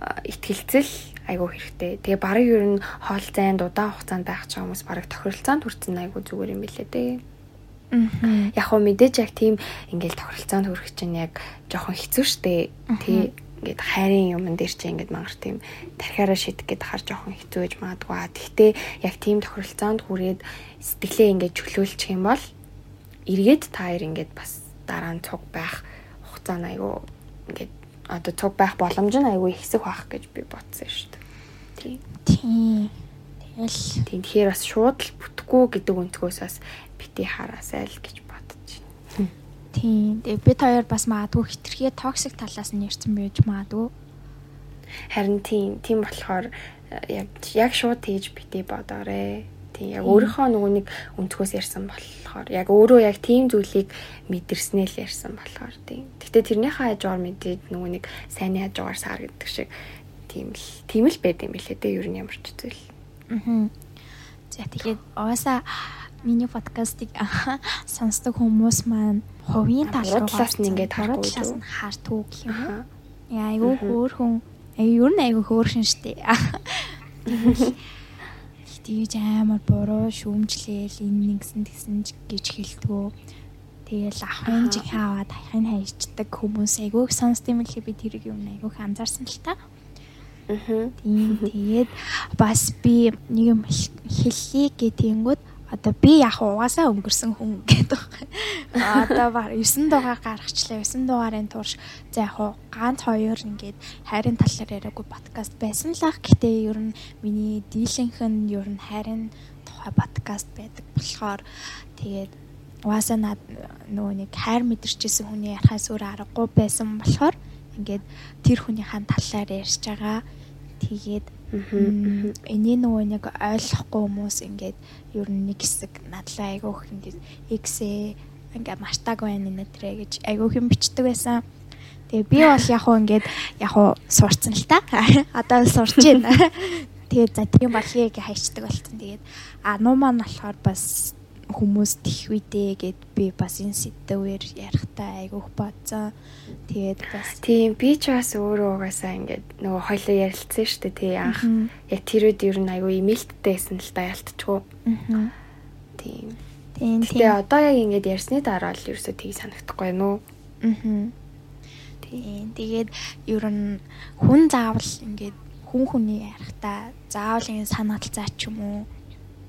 а, итгэлцэл айгүй хэрэгтэй. Тэгээ барыг ер нь хоол зайнд удаан хугацаанд байх ч хүмүүс барыг тохиролцоонд хүрсэн айгүй зүгээр юм бэлээ дээ. Яг хөө мэдээж яг тийм ингээл тохиролцоонд хүрэх чинь яг жоохон хэцүү шттэ. Тий ингээд хайрын юмн дээр чи ингээд мангар тийм тархиараа шидэх гээд хар жоохон хэцүү гэж магадгүй. А Тэгтээ яг тийм тохиролцоонд хүрээд сэтгэлээ ингээд чөлөөлчих юм бол эргээд та хоёр ингээд бас дараа нь цуг байх хугацаа нь айгүй ингээд одоо цуг байх боломж нь айгүй ихсэх байх гэж би бодсон шүү дээ. Тий. тийм. Тэгэл Тийм тэгэхээр бас шууд л бүтэхгүй гэдэг өнцгөөс бас бити хараасай л гэж. Тийм. Тэгээ бид хоёр бас магадгүй хитрхээ токсик талаас нь ярьсан байж магадгүй. Харин тийм тийм болохоор э, яг яг шууд тэгж бити бодоорой. Тийм яг өөрийнхөө нөгөө нэг өнцгөөс ярьсан болохоор яг өөрөө яг тийм зүйлийг мэдэрснээ л ярьсан болохоор тийм. Гэтэ тэрнийхээ хажуугаар мэдээд нөгөө нэг сайнны хажуугаар сар гэдэг шиг тийм л тийм л байд юм билээ дээ ер нь ямар ч зүйл. Аа. За тэгээд угаасаа миний подкастыг сонсдог хүмүүс маань хувийн тал руу талаас нь ингээд харахгүй талаас нь хартгүй гэх юм уу? Яа, айгүй хөөрхөн. Аюу юу н айгүй хөөрхөн штэ. Тэгэж амар буруу шүүмжлээл энэ нэгсэн тэгсэн гэж хэлдгүү. Тэгэл ахын жиг хаваад хахын хайчдаг хүмүүс айгүй сонсд юм л би тэрийг юм айгүй анзаарсан л та. Мгм. Тийм тэгээд бас би нэг юм хэл- хэлхий гэтэнгүүд одоо би яг угаасаа өнгөрсөн хүн гэдэг. байна. Одоо баг 9 дугаар гаргачлаа. 9 дугаарын турш за яг ганц хоёр ингээд хайрын талаар яриаггүй подкаст байсан л ах. Гэтэ ер нь миний дийлэнх нь ер нь хайрын тухай подкаст байдаг болохоор тэгээд угаасаа над нөгөө нэг хайр мэдэрчээсэн хүний ярахаас өөр аргагүй байсан болохоор ингээд тэр хүнийхээ талаар ярьж байгаа. Тэгээд. Эний нөгөө нэг ойлгохгүй хүмүүс ингээд ер нь нэг хэсэг надлаа айгүйх ингээд X ингээд мартаг байна нэтрэ гэж айгүйх юм бичдэг байсан. Тэгээ би бол яг хуу ингээд яг хуу сурцсан л та. Одоо л сурч байна. Тэгээд за тийм болхий гэж хайчдаг болсон. Тэгээд а нуу маань болохоор бас хүмүүс тэх үедээ гэд би бас энэ сэдвээр ярихтаа айгүйх бодсон. Тэгээд бас Тийм би ч бас өөрөө угаасаа ингээд нөгөө хоёлоо ярилцсан шүү дээ тий анх. Яг тэр үед ер нь айгүй имэйлттэйсэн л да ялтчихгүй. мгм. Тийм. Тийм тийм. одоо яг ингээд ярьсны дараа л ерөөсөө тийг санагдахгүй нүү. Мгм. Тийм. Тэгээд ер нь хүн заавал ингээд хүн хүний ярихтаа заавал ингэ санаал заа ч юм уу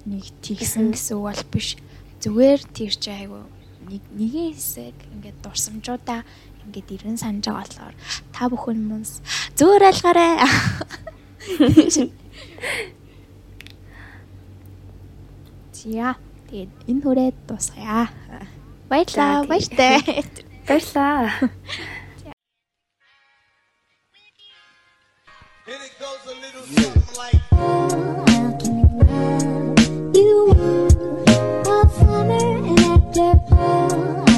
нэг тийгсэн гэсэн үг бол биш. Зүгээр тэр чи айгу нэг нэгэн хэсэг ингээд дурсамжуудаа ингээд ирэн санаж байгаа болохоор та бүхэн хүмүүс зүгээр ойлгоорой. Зя. Тэгээд энэ хүрээд дуусгая. Баярлаа. Баяртай. Баярлаа. And it goes a little something like. summer and after fall.